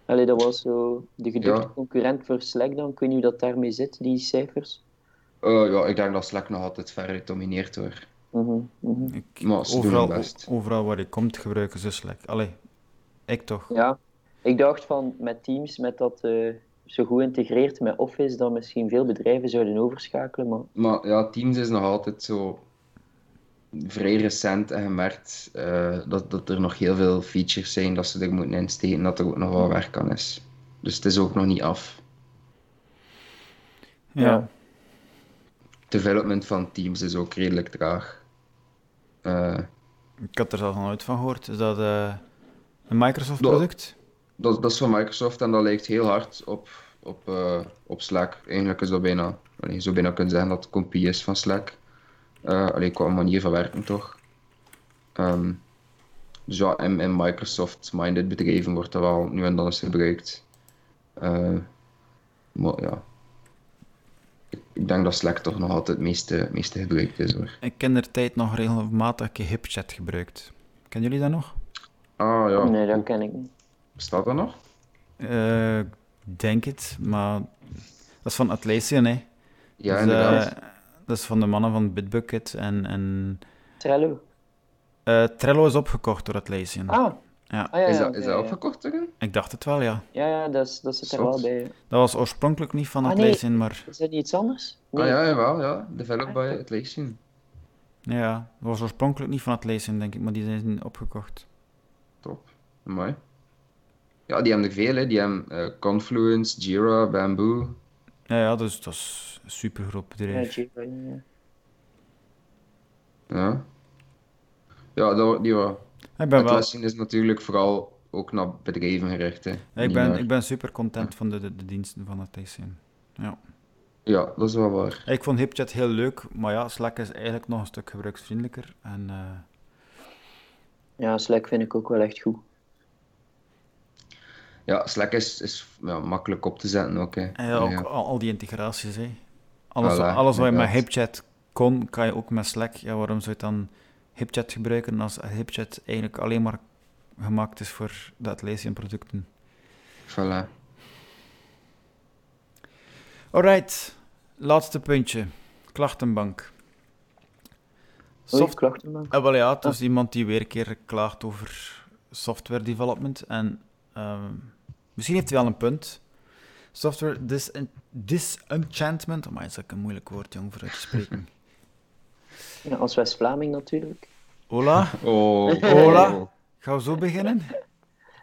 Allee, dat was zo de geduchte Ja. concurrent voor Slack dan. Ik weet niet hoe dat daarmee zit, die cijfers. Eh, ja, ik denk dat Slack nog altijd ver domineert hoor. Ik, Maar ze doen overal, hun best. overal waar je komt gebruiken ze Slack. Allee, ik toch. Ja, ik dacht van met Teams, met dat eh, zo goed integreert met Office, dat misschien veel bedrijven zouden overschakelen. Maar Maar ja, Teams is nog altijd zo vrij recent en gemerkt eh, dat, dat er nog heel veel features zijn dat ze er moeten insteken, dat er ook nog wel werk aan is. Dus het is ook nog niet af. Ja. Ja. Development van Teams is ook redelijk traag. Eh, Ik had er zelfs nog nooit van gehoord. Is dat eh, een Microsoft-product? dat, dat is van Microsoft en dat lijkt heel hard op, op, eh, op Slack. Eigenlijk is dat bijna, allee, je zou bijna kunnen zeggen dat het kopie is van Slack. Alleen qua manier van werken toch. Ehm, dus ja, in, in Microsoft-minded bedrijven wordt dat wel nu en dan eens gebruikt. Maar ja, denk dat Slack toch nog altijd het meeste, meeste gebruikt is hoor. Ik ken er tijd nog regelmatig HipChat gebruikt. Kennen jullie dat nog? Ah ja, nee, dat ken ik niet. bestaat dat nog? Eh, Ik denk het, maar dat is van Atlassian, hè. Ja, Dus, inderdaad. eh, dat is van de mannen van Bitbucket en, en Trello. eh, Trello is opgekocht door Atlassian. Ah, Ja. ah ja, is dat, is dat ja. opgekocht erin? Ik dacht het wel, ja. Ja, ja, dat, is, dat zit er wel bij. Dat was oorspronkelijk niet van Ah, nee. Atlassian, maar Is dat niet iets anders? Nee. Ah ja, jawel, ja. Developed by Ah, Atlassian. ja, dat was oorspronkelijk niet van Atlassian, denk ik, maar die zijn opgekocht. Top. Mooi. Ja, die hebben er veel, hè. Die hebben eh, Confluence, Jira, Bamboo. Ja, ja, dus dat is een super groot Ja, bedrijf. Jira, ja. Ja. Ja, dat, die wel. Ik ben, wel, is natuurlijk vooral ook naar bedrijven gericht, hè. ik ben, naar- ik ben super content van de, de, de diensten van Atlassian. Ja. Ja, dat is wel waar. Ik vond HipChat heel leuk, maar ja, Slack is eigenlijk nog een stuk gebruiksvriendelijker. En eh, ja, Slack vind ik ook wel echt goed. Ja, Slack is, is ja, makkelijk op te zetten ook, hè. en ja, ook Ja. al, al die integraties. Hè. Alles, Voilà, alles wat je met. HipChat kon, kan je ook met Slack. Ja, waarom zou je dan HipChat gebruiken als HipChat eigenlijk alleen maar gemaakt is voor de Atlassian producten? Voilà. Alright, laatste puntje. Klachtenbank. Oei, Soft- klachtenbank. Ah, wel ja, het is iemand die weer een keer klaagt over software development. En ehm, misschien heeft hij wel een punt. Software dis disenchantment. Maar is ook een moeilijk woord, jong, voor uit te spreken. Ja, als West-Vlaming natuurlijk. Hola, Oh, Hola. gaan we zo beginnen?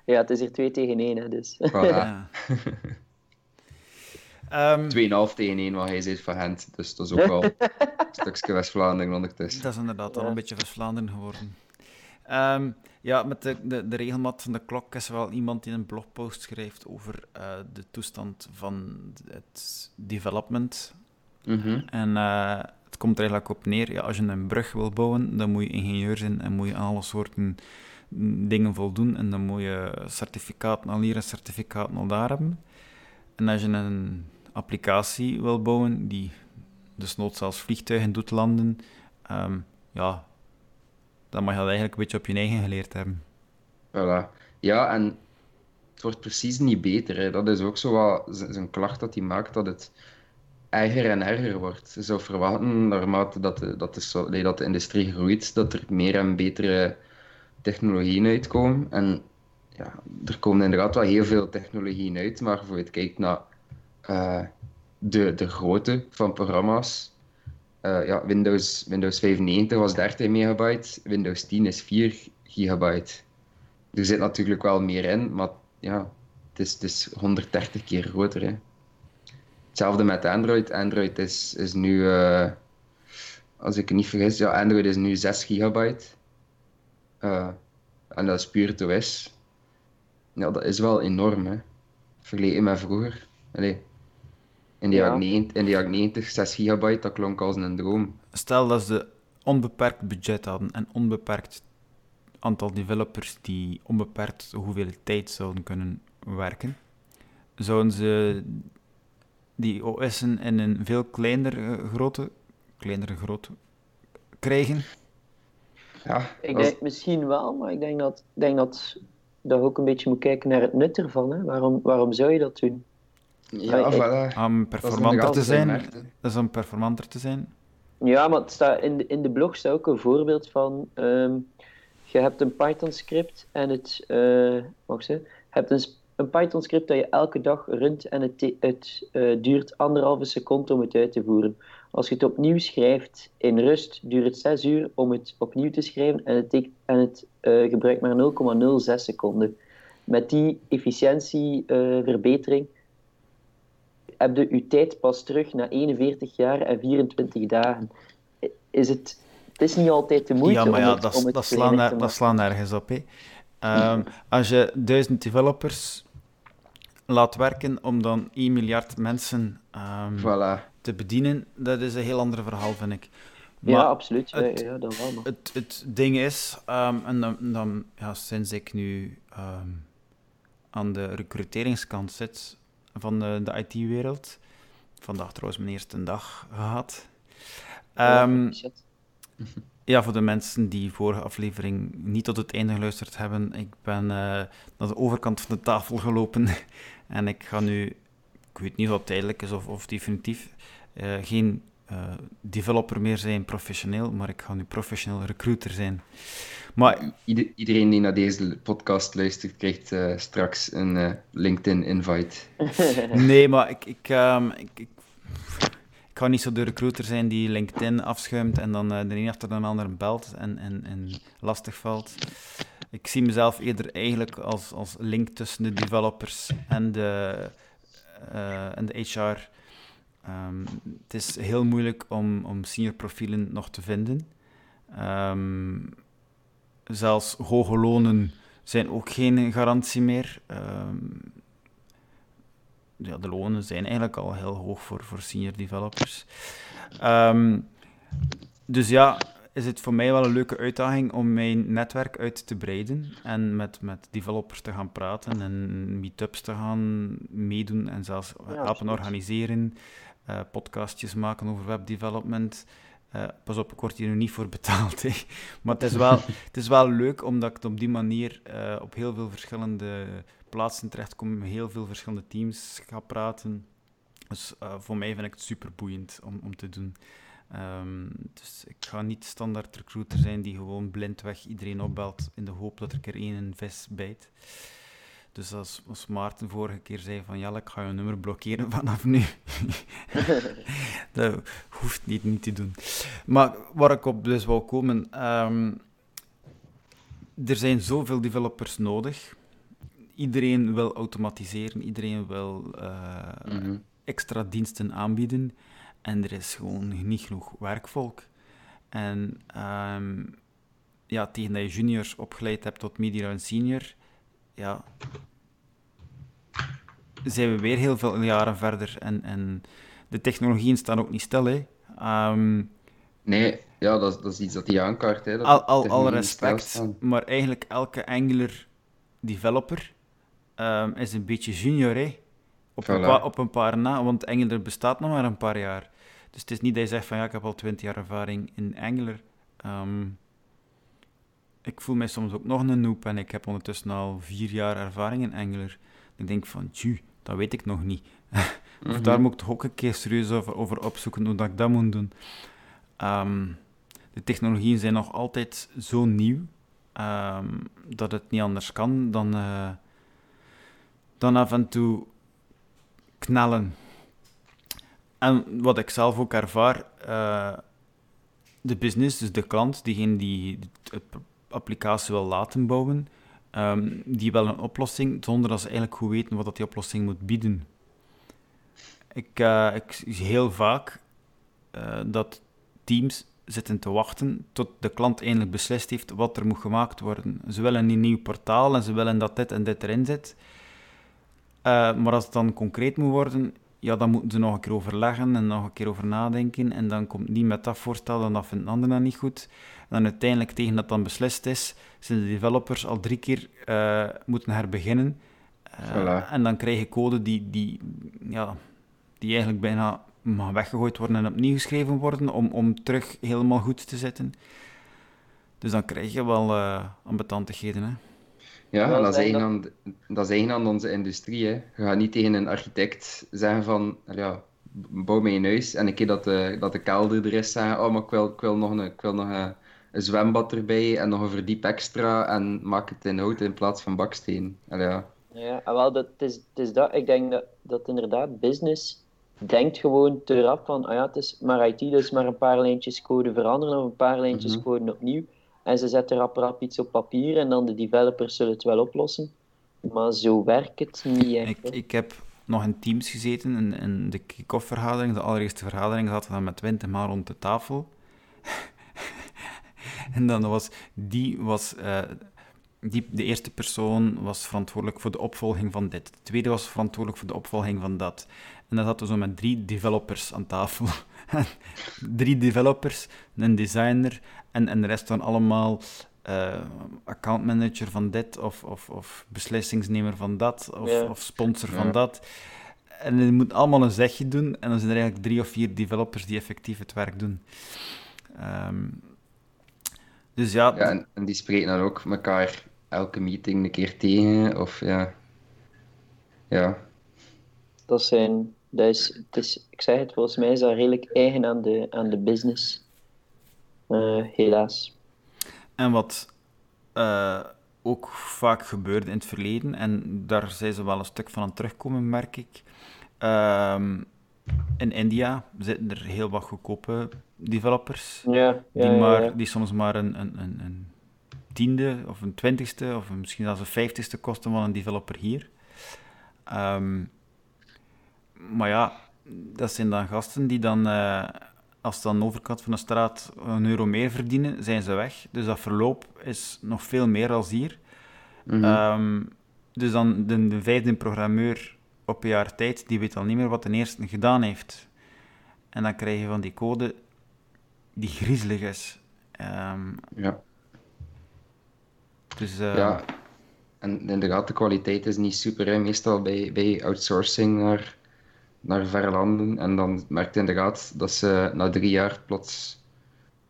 Ja, het is hier 2 tegen 1, hè, dus. Voilà. Ja. Ehm, 2,5 tegen 1, wat hij zegt van Gent. Dus dat is ook wel een stukje West-Vlaanderen ondertussen. dat is inderdaad al een beetje West-Vlaanderen geworden. Ehm, ja, met de, de, de regelmat van de klok is er wel iemand die een blogpost schrijft over eh, de toestand van het development Mhm. En eh, het komt er eigenlijk op neer, ja, als je een brug wil bouwen, dan moet je ingenieur zijn en moet je alle soorten dingen voldoen. En dan moet je certificaten al hier en certificaten al daar hebben. En als je een applicatie wil bouwen die desnoods zelfs vliegtuigen doet landen, ehm, ja, dan mag je dat eigenlijk een beetje op je eigen geleerd hebben. Voilà. Ja, en het wordt precies niet beter. Hè. Dat is ook zo klacht dat hij maakt, dat het erger en erger wordt. Je zou verwachten, naarmate dat de, dat de, dat de industrie groeit, dat er meer en betere technologieën uitkomen. En ja, er komen inderdaad wel heel veel technologieën uit, maar voor het kijkt naar eh, de, de grootte van programma's. eh, ja, Windows, Windows 95 was 13 megabyte, Windows 10 is 4 gigabyte. Er zit natuurlijk wel meer in, maar ja, het is, het is 130 keer groter. Hè. Hetzelfde met Android. Android is, is nu, eh, als ik het niet vergis, ja, Android is nu 6 gigabyte. Eh, en dat is puur het OS. Ja, dat is wel enorm, hè. Vergeleken met vroeger. Allee, in de Ja. jaren 90, in de jaren 90, 6 gigabyte, dat klonk als een droom. Stel dat ze onbeperkt budget hadden en onbeperkt aantal developers die onbeperkt hoeveel tijd zouden kunnen werken, zouden ze die OS'en in een veel kleinere grootte, kleinere grootte krijgen. Ja, Ik als- denk misschien wel, maar ik denk dat, ik denk dat, dat je ook een beetje moet kijken naar het nut ervan. Hè. Waarom, waarom zou je dat doen? ja, voilà. Om performanter te zijn. Dat is om performanter te zijn. Ja, maar het staat in, de, in de blog staat ook een voorbeeld van. ehm, je hebt een Python-script en het. eh wacht eens, je hebt een, een Python-script dat je elke dag runt en het, het eh, duurt anderhalve seconde om het uit te voeren. Als je het opnieuw schrijft in rust, duurt het 6 uur om het opnieuw te schrijven en het, en het eh, gebruikt maar 0,06 seconden. Met die efficiëntieverbetering heb je je tijd pas terug na 41 jaar en 24 dagen. Is het, het is niet altijd de moeite ja, maar ja, om het, dat, om het dat, slaan, er- dat slaan nergens op. Hè. Ehm, als je duizend developers laat werken om dan 1 miljard mensen ehm, Voilà. te bedienen, dat is een heel ander verhaal, vind ik. Ja, absoluut. Het- ja, dat wel. Maar. het, het ding is, ehm, en dan, dan ja, sinds ik nu ehm, aan de recruteringskant zit van de, de IT-wereld, vandaag trouwens mijn eerste dag gehad. Shit. ja, voor de mensen die vorige aflevering niet tot het einde geluisterd hebben, ik ben eh, naar de overkant van de tafel gelopen en ik ga nu, ik weet niet of dat tijdelijk is of, of definitief, eh, geen eh, developer meer zijn professioneel, maar ik ga nu professioneel recruiter zijn. Maar Ieder- iedereen die naar deze podcast luistert, krijgt eh, straks een eh, LinkedIn-invite. nee, maar ik, ik, ehm, ik, ik, ik ga niet zo de recruiter zijn die LinkedIn afschuimt en dan eh, de een achter de ander belt en, en, en lastig valt. Ik zie mezelf eerder eigenlijk als, als link tussen de developers en de, eh, en de HR. Ehm, het is heel moeilijk om, om senior profielen nog te vinden. Ehm, zelfs hoge lonen zijn ook geen garantie meer. Ehm, ja, de lonen zijn eigenlijk al heel hoog voor, voor senior developers. Ehm, dus ja, is het voor mij wel een leuke uitdaging om mijn netwerk uit te breiden en met, met developers te gaan praten en meetups te gaan meedoen en zelfs helpen absoluut. organiseren, eh, podcastjes maken over webdevelopment. Eh, pas op, ik word hier nu niet voor betaald. Hè. Maar het is, wel, het is wel leuk omdat ik op die manier eh, op heel veel verschillende plaatsen terechtkom, met heel veel verschillende teams ga praten. Dus eh, voor mij vind ik het super boeiend om, om te doen. Ehm, dus ik ga niet standaard recruiter zijn die gewoon blindweg iedereen opbelt in de hoop dat er keer één een vis bijt. Dus als, Maarten vorige keer zei van ja, ik ga je nummer blokkeren vanaf nu. dat hoeft niet, niet te doen. Maar waar ik op dus wou komen, ehm, er zijn zoveel developers nodig. Iedereen wil automatiseren, iedereen wil eh, Mhm. extra diensten aanbieden. En er is gewoon niet genoeg werkvolk. En ehm, ja, tegen dat je juniors opgeleid hebt tot media en senior, ja, zijn we weer heel veel jaren verder. En, en de technologieën staan ook niet stil, hè. Ehm, Nee, ja, dat, is- dat is iets dat hij aankaart. Hè, dat al, al, al respect, maar eigenlijk elke Angular developer ehm, is een beetje junior, hè. Op, een paar, op een paar na, want Angular bestaat nog maar een paar jaar. Dus het is niet dat je zegt van ja, ik heb al twintig jaar ervaring in Angular. Ehm, ik voel mij soms ook nog een noob en ik heb ondertussen al vier jaar ervaring in Angular. Ik denk van, tju, dat weet ik nog niet. Of Mhm. daar moet ik toch ook een keer serieus over, over opzoeken hoe dat ik dat moet doen. Ehm, de technologieën zijn nog altijd zo nieuw dat het niet anders kan dan, eh, dan af en toe knallen. En wat ik zelf ook ervaar, eh, de business, dus de klant, diegene die de applicatie wil laten bouwen, ehm, die wil een oplossing zonder dat ze eigenlijk goed weten wat dat die oplossing moet bieden. Ik, eh, ik zie heel vaak eh, dat teams zitten te wachten tot de klant eindelijk beslist heeft wat er moet gemaakt worden. Ze willen een nieuw portaal en ze willen dat dit en dit erin zit. Eh, maar als het dan concreet moet worden, ja, dan moeten ze nog een keer overleggen en nog een keer over nadenken. En dan komt die met dat voorstel en dat vindt een ander dan niet goed. En dan uiteindelijk, tegen dat dan beslist is, zijn de developers al drie keer eh, moeten herbeginnen. Eh, Voilà. En dan krijg je code die, die, ja, die eigenlijk bijna mag weggegooid worden en opnieuw geschreven worden om, om terug helemaal goed te zitten. Dus dan krijg je wel uh, ambetantigheden, hè. Ja, en dat is, eigen aan, dat is eigen aan onze industrie. Hè. Je gaat niet tegen een architect zeggen van, ja, bouw mij een huis. En een keer dat de, dat de kelder er is, zeggen, oh, maar ik wil, ik wil nog, een, ik wil nog een, een zwembad erbij en nog een verdiep extra en maak het in hout in plaats van baksteen. ja. Ja, wel, dat is, het is dat. Ik denk dat, dat inderdaad business denkt gewoon te rap van, ah ja, het is maar IT, dus maar een paar lijntjes code veranderen of een paar lijntjes mm code opnieuw. En ze zetten rap rap iets op papier en dan de developers zullen het wel oplossen. Maar zo werkt het niet echt. Ik, ik heb nog in Teams gezeten, in, in de kick-off vergadering, de allereerste vergadering, zaten we dan met twintig man rond de tafel. en dan was, die was... Uh, die, de eerste persoon was verantwoordelijk voor de opvolging van dit. De tweede was verantwoordelijk voor de opvolging van dat. En dan zaten we zo met drie developers aan tafel. drie developers, een designer en, en de rest van allemaal uh, accountmanager van dit of, of, of beslissingsnemer van dat of, of sponsor van dat. En je moet allemaal een zegje doen en dan zijn er eigenlijk drie of vier developers die effectief het werk doen. Um, dus ja... ja en, en, die spreken dan ook elkaar elke meeting een keer tegen, of ja... Ja. Dat zijn dat is, het is, ik zeg het, volgens mij is dat redelijk eigen aan de, aan de business. Uh, helaas. En wat uh, ook vaak gebeurde in het verleden, en daar zijn ze wel een stuk van aan terugkomen, merk ik. Uh, in India zitten er heel wat goedkope developers, ja, ja, die, maar, ja, die soms maar een, een, een, een, tiende of een twintigste of misschien zelfs een vijftigste kosten van een developer hier. Um, maar ja, dat zijn dan gasten die dan, uh, als ze dan overkant van de straat een euro meer verdienen, zijn ze weg. Dus dat verloop is nog veel meer als hier. Mm -hmm. dus dan de, de, vijfde programmeur op een jaar tijd, die weet al niet meer wat de eerste gedaan heeft. En dan krijg je van die code die griezelig is. Um, ja. Dus, uh, ja, en inderdaad, de kwaliteit is niet super. Hè. Meestal bij, bij outsourcing naar naar verre landen. En dan merkt inderdaad dat ze na drie jaar plots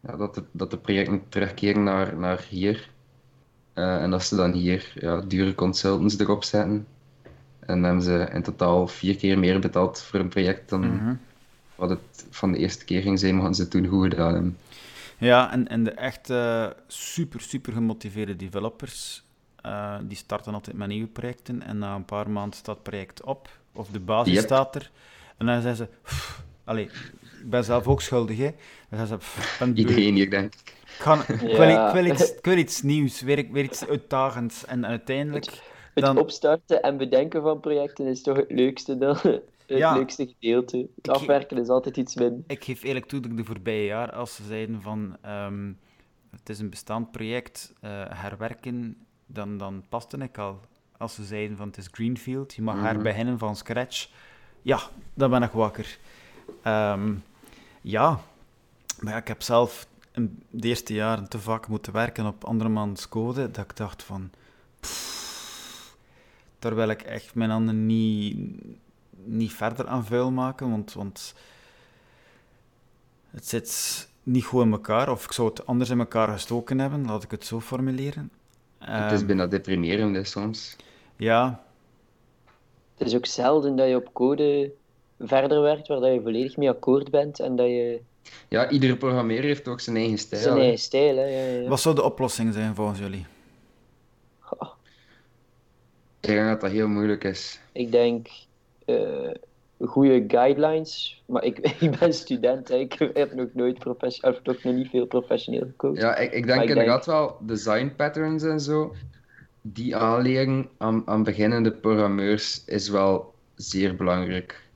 ja, dat, de, dat de projecten terugkeren naar, naar hier. Uh, en dat ze dan hier ja, dure consultants erop zetten. En dan hebben ze in totaal vier keer meer betaald voor een project dan mm -hmm. wat het van de eerste keer ging zijn, maar ze toen goed gedaan hebben. Ja, en, en de echt uh, super, super gemotiveerde developers, uh, die starten altijd met nieuwe projecten en na een paar maanden staat het project op of de basis yep. staat er. En dan zeggen ze, allee, ik ben zelf ook schuldig, hè. Dan zeggen ze, Iedereen hier, denk ik. Ik, ga, ik, wil, ik, wil iets, ik wil iets nieuws, weer, weer iets uitdagends. En uiteindelijk... Het, het dan... opstarten en bedenken van projecten is toch het leukste dan... Het ja, leukste gedeelte. Het afwerken is altijd iets minder. Ik geef eerlijk toe dat ik de voorbije jaar, als ze zeiden van um, het is een bestaand project, uh, herwerken, dan, dan paste ik al als ze zeiden van het is Greenfield, je mag mm -hmm. herbeginnen van scratch. Ja, dan ben ik wakker. Um, ja, maar ja, ik heb zelf in de eerste jaren te vaak moeten werken op andermans code, dat ik dacht van... Pff, wil ik echt mijn handen niet, niet verder aan vuil maken, want, want het zit niet goed in elkaar, of ik zou het anders in elkaar gestoken hebben, laat ik het zo formuleren. Het is bijna deprimerend soms. Ja. Het is ook zelden dat je op code verder werkt waar dat je volledig mee akkoord bent en dat je... Ja, iedere programmeer heeft ook zijn eigen stijl. Zijn eigen stijl, hè. Ja, ja. Wat zou de oplossing zijn volgens jullie? Ik denk dat dat heel moeilijk is. Ik denk uh, goede guidelines, maar ik, ik ben student, hè. ik heb nog nooit professioneel, of nog niet veel professioneel gekozen. Ja, ik, ik denk inderdaad denk... wel design patterns en zo die aanleren aan, aan beginnende programmeurs is wel zeer belangrijk.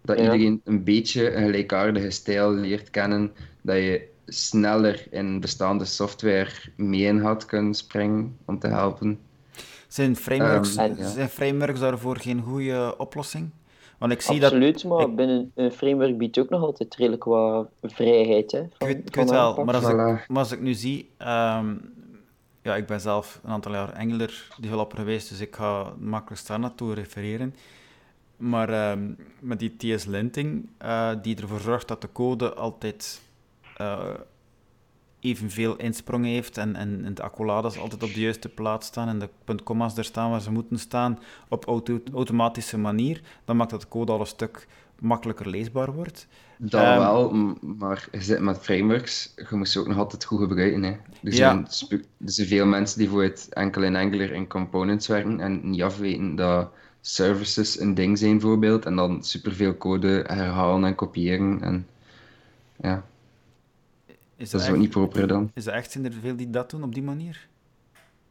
Dat iedereen een beetje een gelijkaardige stijl leert kennen, dat je sneller in bestaande software mee in had kunnen springen om te helpen. Zijn frameworks, um, zijn frameworks daarvoor geen goede oplossing? Want ik zie Absoluut, dat, maar ik... binnen een framework biedt ook nog altijd redelijk wat vrijheid. Hè, van, ik weet, ik weet wel, maar als, voilà. ik, maar als ik nu zie, um, ja, ik ben zelf een aantal jaar Angular developer geweest, dus ik ga makkelijk daar naartoe refereren. Maar uh, met die TS-linting, uh, die ervoor zorgt dat de code altijd uh, evenveel insprongen heeft en, en, en de accolades altijd op de juiste plaats staan en de puntkomma's er staan waar ze moeten staan op auto automatische manier, dan maakt dat de code al een stuk makkelijker leesbaar wordt. Dat Ehm, wel, maar je zit met frameworks, je moet ze ook nog altijd goed gebruiken. Hè. Er, zijn, er zijn veel mensen die voor het enkel in Angular in components werken en niet afweten dat services een ding zijn, bijvoorbeeld, en dan superveel code herhalen en kopiëren. En ja, Is dat is ook niet proper dan. is er echt zijn er veel die dat doen op die manier?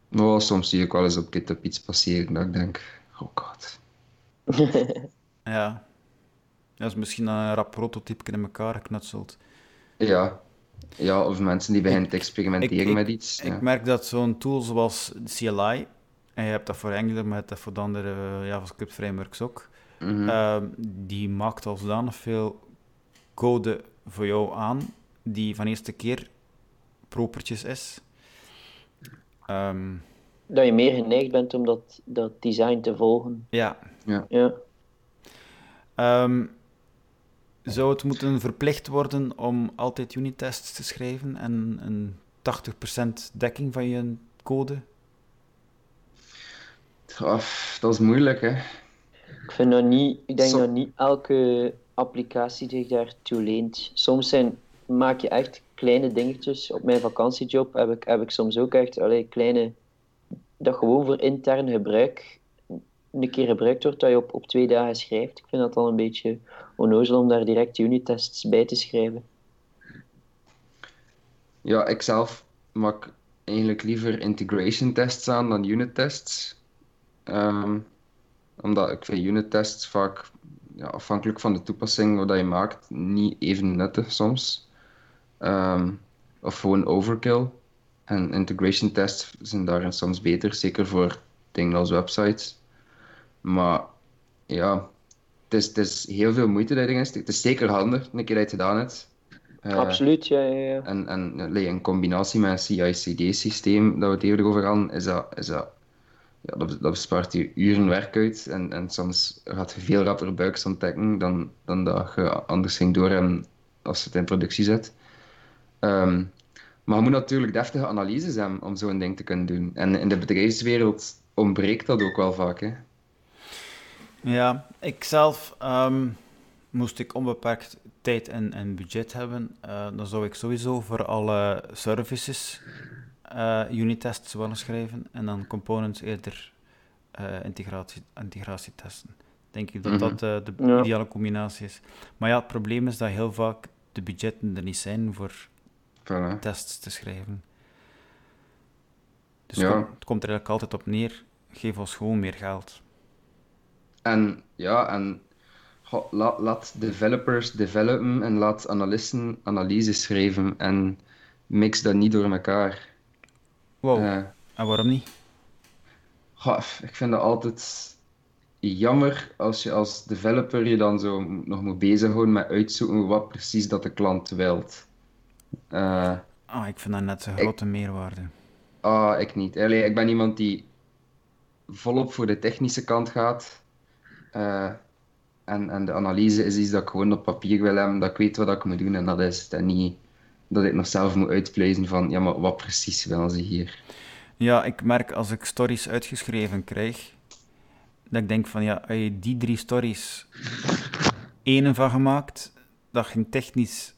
Maar soms zie ik wel eens op GitHub iets passeren dat ik denk, oh god. Ja. Dat is misschien een rap prototype in elkaar geknutseld. Ja. ja, of mensen die beginnen te experimenteren ik- met iets. ja. Ik merk dat zo'n tool zoals CLI, en je hebt dat voor Angular, maar je hebt dat voor de andere eh, JavaScript frameworks ook, Mhm. ehm, die maakt al zodanig veel code voor jou aan, die van eerste keer propertjes is. Ehm, Dat je meer geneigd bent om dat, dat design te volgen. ja. Ja. Ehm, zou het moeten verplicht worden om altijd unit-tests te schrijven en een 80% dekking van je code? Ja, dat is moeilijk, hè. Ik vind dat niet, ik denk dat niet elke applicatie zich daartoe leent. Soms zijn, maak je echt kleine dingetjes. Op mijn vakantiejob heb ik, heb ik soms ook echt allee, kleine, dat gewoon voor intern gebruik een keer gebruikt wordt, dat je op, op twee dagen schrijft. Ik vind dat dan een beetje onnozel om daar direct unit-tests bij te schrijven. Ja, ik zelf maak eigenlijk liever integration tests aan dan unit tests. Ehm, omdat ik vind unit tests vaak, ja, afhankelijk van de toepassing wat je maakt, niet even nuttig soms. Ehm, of gewoon overkill. En integration tests zijn daarin soms beter, zeker voor dingen als websites. Maar ja, het is, het is heel veel moeite dat je erin steekt. Het is zeker handig, een keer dat je het gedaan hebt. Eh, Absoluut, ja, ja, ja. en, en in combinatie met een CI/CD-systeem dat we het eerder over hadden, is dat, is dat, ja, dat, dat bespaart je uren werk uit. En, en soms gaat je veel rapper bugs ontdekken dan, dan dat je anders ging doorhebben als je het in productie zet. Ehm, maar je moet natuurlijk deftige analyses hebben om zo'n ding te kunnen doen. En in de bedrijfswereld ontbreekt dat ook wel vaak. Hè. Ja, ik zelf, ehm, moest ik onbeperkt tijd en, en budget hebben, eh, dan zou ik sowieso voor alle services eh unit-tests willen schrijven en dan components eerder eh, integratie, integratietesten. Denk ik dat Mhm. dat de Ja. ideale combinatie is. Maar ja, het probleem is dat heel vaak de budgetten er niet zijn voor Voilà. tests te schrijven. Dus Ja. het, komt, het komt er eigenlijk altijd op neer, geef ons gewoon meer geld. En ja, en laat, laat developers developen en laat analisten analyses schrijven en mix dat niet door elkaar. Wow, Eh, en waarom niet? goh, ik vind dat altijd jammer als je als developer je dan zo nog moet bezighouden met uitzoeken wat precies dat de klant wilt. Eh, Ah, ik vind dat net zo'n grote meerwaarde. ah, ik niet. Allee, ik ben iemand die volop voor de technische kant gaat. Eh, en, en de analyse is iets dat ik gewoon op papier wil hebben, dat ik weet wat ik moet doen en dat is het. En niet dat ik nog zelf moet uitpluizen van, ja, maar wat precies willen ze hier? Ja, ik merk als ik stories uitgeschreven krijg, dat ik denk van ja, als je die drie stories één van gemaakt, dat ging technisch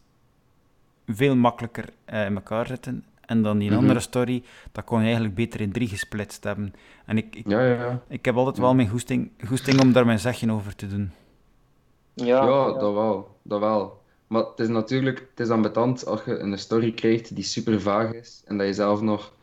veel makkelijker eh, in elkaar zetten. En dan die Mhm. andere story, dat kon je eigenlijk beter in drie gesplitst hebben. En ik, ik, Ja, ja, ja. ik heb altijd wel mijn goesting, goesting om daar mijn zegje over te doen. Ja, Ja, ja. dat wel, dat wel. Maar het is natuurlijk, het is ambetant als je een story krijgt die super vaag is en dat je zelf nog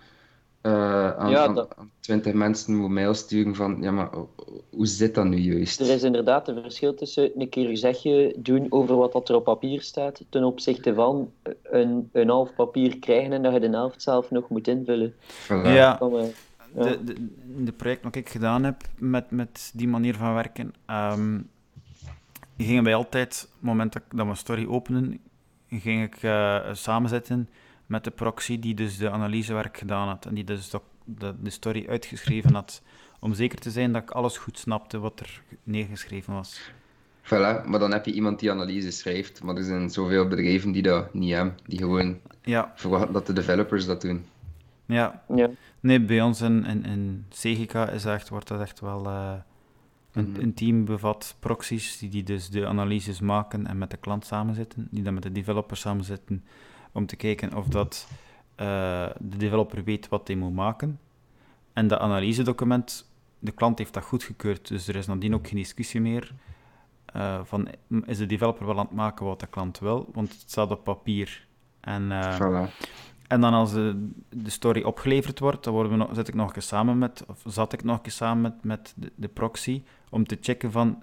eh, aan, Ja, dat- aan 20 mensen moet mail sturen van, ja, maar ho- hoe zit dat nu juist? Er is inderdaad een verschil tussen een keer zegje doen over wat dat er op papier staat, ten opzichte van een, een half papier krijgen en dat je de helft zelf nog moet invullen. Voilà. Ja, de, de, de project dat ik gedaan heb met, met die manier van werken, ehm, gingen wij altijd, op het moment dat, ik- dat we een story openen, ging ik eh, samenzetten met de proxy die dus de analysewerk gedaan had en die dus de, de, de story uitgeschreven had, om zeker te zijn dat ik alles goed snapte wat er neergeschreven was. Voilà, maar dan heb je iemand die analyse schrijft. Maar er zijn zoveel bedrijven die dat niet hebben. Die gewoon Ja, verwachten dat de developers dat doen. ja. Ja. Nee, bij ons in, in, in CGK is echt, wordt dat echt wel... eh, een, Mhm. een team bevat proxies die, die dus de analyses maken en met de klant samenzitten, die dan met de developer samenzitten om te kijken of dat eh, de developer weet wat hij moet maken. En dat analysedocument, de klant heeft dat goedgekeurd, dus er is nadien ook geen discussie meer eh, van is de developer wel aan het maken wat de klant wil, want het staat op papier. En, eh, Voilà. en dan als de, de story opgeleverd wordt, dan worden we nog, zit ik nog eens samen met, of zat ik nog eens samen met, met de, de proxy, om te checken van,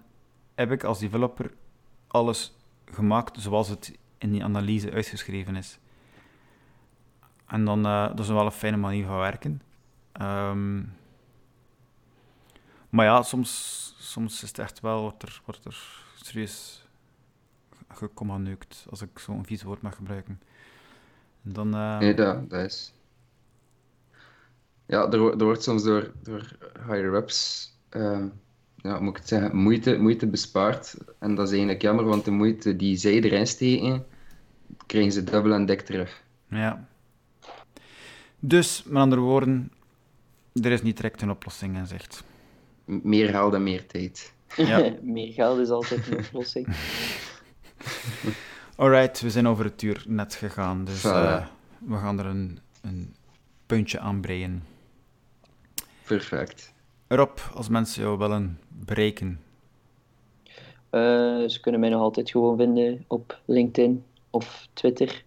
heb ik als developer alles gemaakt zoals het in die analyse uitgeschreven is. En dan, eh, dat is wel een fijne manier van werken. Ehm, maar ja, soms, soms is het echt wel, wordt er, wordt er serieus gekommaneukt, als ik zo'n vies woord mag gebruiken. En dan, eh, Nee, dat, dat is. Ja, er, er wordt soms door, door higher-ups, ehm, ja, moet ik het zeggen, moeite, moeite bespaard. En dat is eigenlijk jammer, want de moeite die zij erin steken, krijgen ze dubbel en dik terug. Ja. Dus, met andere woorden, er is niet direct een oplossing in zicht. Meer geld en meer tijd. Ja. Meer geld is altijd een oplossing. Alright, we zijn over het uur net gegaan, dus Voilà. eh, we gaan er een, een puntje aan breien. Perfect. Rob, als mensen jou willen bereiken, Eh, ze kunnen mij nog altijd gewoon vinden op LinkedIn of Twitter.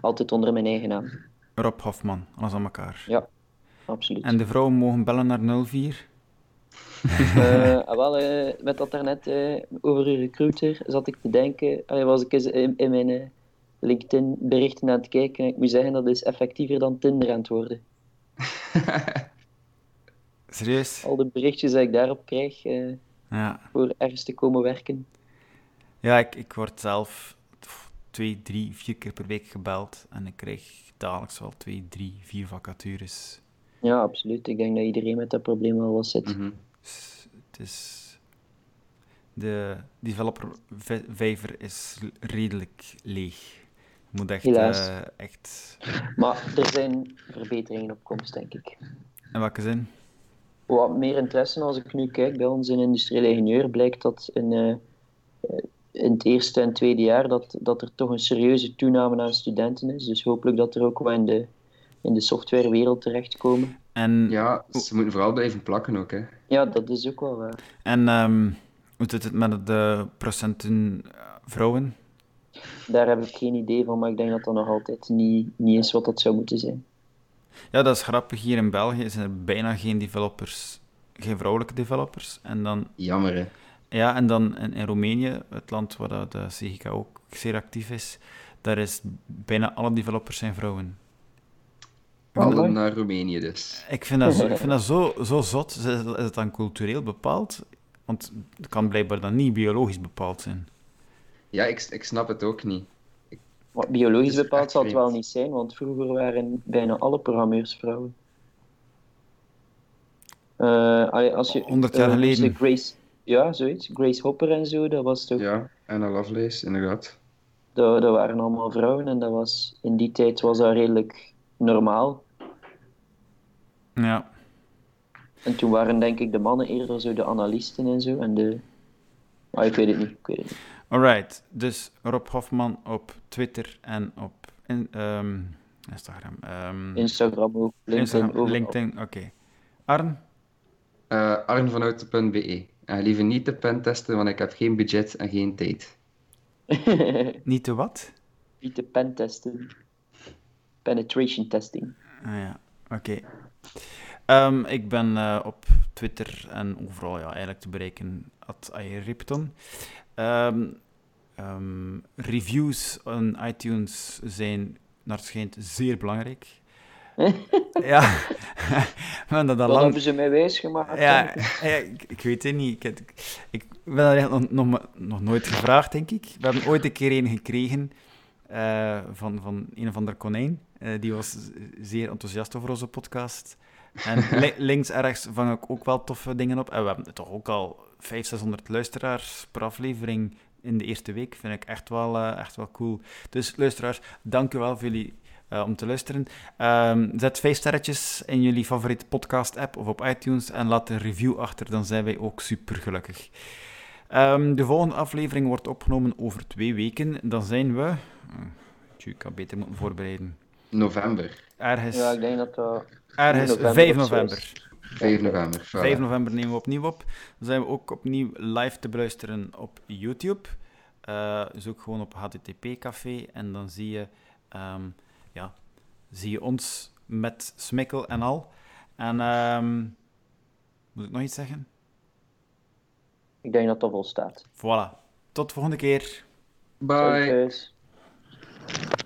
Altijd onder mijn eigen naam. Rob Hofman, alles aan elkaar. Ja, absoluut. En de vrouwen mogen bellen naar 04. Eh, ah, wel, eh, met dat daarnet eh over een recruiter zat ik te denken. Allee, was ik eens in, in mijn LinkedIn berichten aan het kijken. En ik moet zeggen, dat is effectiever dan Tinder aan het worden. Serieus? Al de berichtjes dat ik daarop krijg Ja, voor ergens te komen werken. ja ik, ik word zelf twee, drie, vier keer per week gebeld en ik krijg dagelijks wel twee, drie, vier vacatures. Ja, absoluut. Ik denk dat iedereen met dat probleem wel wat zit. Mhm. Dus het is... De developer vi- vijver is redelijk leeg. Je moet echt... Helaas. eh, echt... Maar er zijn verbeteringen op komst, denk ik. In welke zin? Wat meer interesse als ik nu kijk bij ons in industriële ingenieur, blijkt dat in, eh, eh, in het eerste en tweede jaar dat, dat er toch een serieuze toename aan studenten is. Dus hopelijk dat er ook wel in de, in de softwarewereld terechtkomen. En, Ja, ze moeten vooral blijven plakken ook, hè. Ja, dat is ook wel waar. en ehm, hoe zit het met de procenten eh, vrouwen? Daar heb ik geen idee van, maar ik denk dat dat nog altijd niet, niet is wat dat zou moeten zijn. Ja, dat is grappig. Hier in België zijn er bijna geen developers, geen vrouwelijke developers. En dan, Jammer, hè. Ja, en dan in, in Roemenië, het land waar dat de CGK ook zeer actief is, daar is bijna alle developers zijn vrouwen. Alle naar Roemenië dus. Ik vind dat zo, ik vind dat zo, zo zot. Is het, is het dan cultureel bepaald? Want het kan blijkbaar dan niet biologisch bepaald zijn. Ja, ik, ik snap het ook niet. Maar biologisch bepaald zal het wel niet zijn, want vroeger waren bijna alle programmeurs vrouwen. Eh, als je, 100 jaar eh, geleden. Grace, ja, zoiets. Grace Hopper en zo, dat was toch Ja, en een Lovelace, inderdaad. Dat, dat waren allemaal vrouwen en dat was, in die tijd was dat redelijk normaal. Ja. En toen waren denk ik de mannen eerder zo de analisten en zo. En de... Maar ik weet het niet. Ik weet het niet. Alright. Dus Rob Hofman op Twitter en op in, ehm, Instagram. ehm, Instagram ook, LinkedIn Instagram, overal. LinkedIn, oké. Arn? Eh arnvanuiten.be. En liever niet de pen testen, want ik heb geen budget en geen tijd. Niet te wat? Niet de pen testen. Penetration testing. Ah ja, oké. Ehm, ik ben eh, op Twitter en overal ja, eigenlijk te bereiken at Ripton. Ehm ehm, reviews on iTunes zijn naar het schijnt zeer belangrijk. Ja, maar dat al Wat lang... hebben ze mij wijsgemaakt? Ja, ik? ja, ik, ik weet het niet. Ik, ik ben eigenlijk nog, nog, nog nooit gevraagd, denk ik. We hebben ooit een keer een gekregen uh, van, van een of ander konijn. Uh, die was zeer enthousiast over onze podcast. En li links ergens vang ik ook wel toffe dingen op. En we hebben toch ook al 500, 600 luisteraars per aflevering in de eerste week. Vind ik echt wel, uh, echt wel cool. Dus luisteraars, dank u wel voor jullie uh, om te luisteren. Um, zet vijf sterretjes in jullie favoriete podcast-app of op iTunes en laat een review achter, dan zijn wij ook super gelukkig. Um, de volgende aflevering wordt opgenomen over twee weken. Dan zijn we. Uh, ik kan beter moeten voorbereiden. November. Ergens. Ja, ik denk dat dat. Ergens november 5 november. 5 november. 5 november nemen we opnieuw op. Dan zijn we ook opnieuw live te beluisteren op YouTube. Uh, zoek gewoon op HTTP Café en dan zie je, um, ja, zie je ons met smikkel en al. En um, moet ik nog iets zeggen? Ik denk dat dat wel staat. Voilà. Tot de volgende keer. Bye. Bye.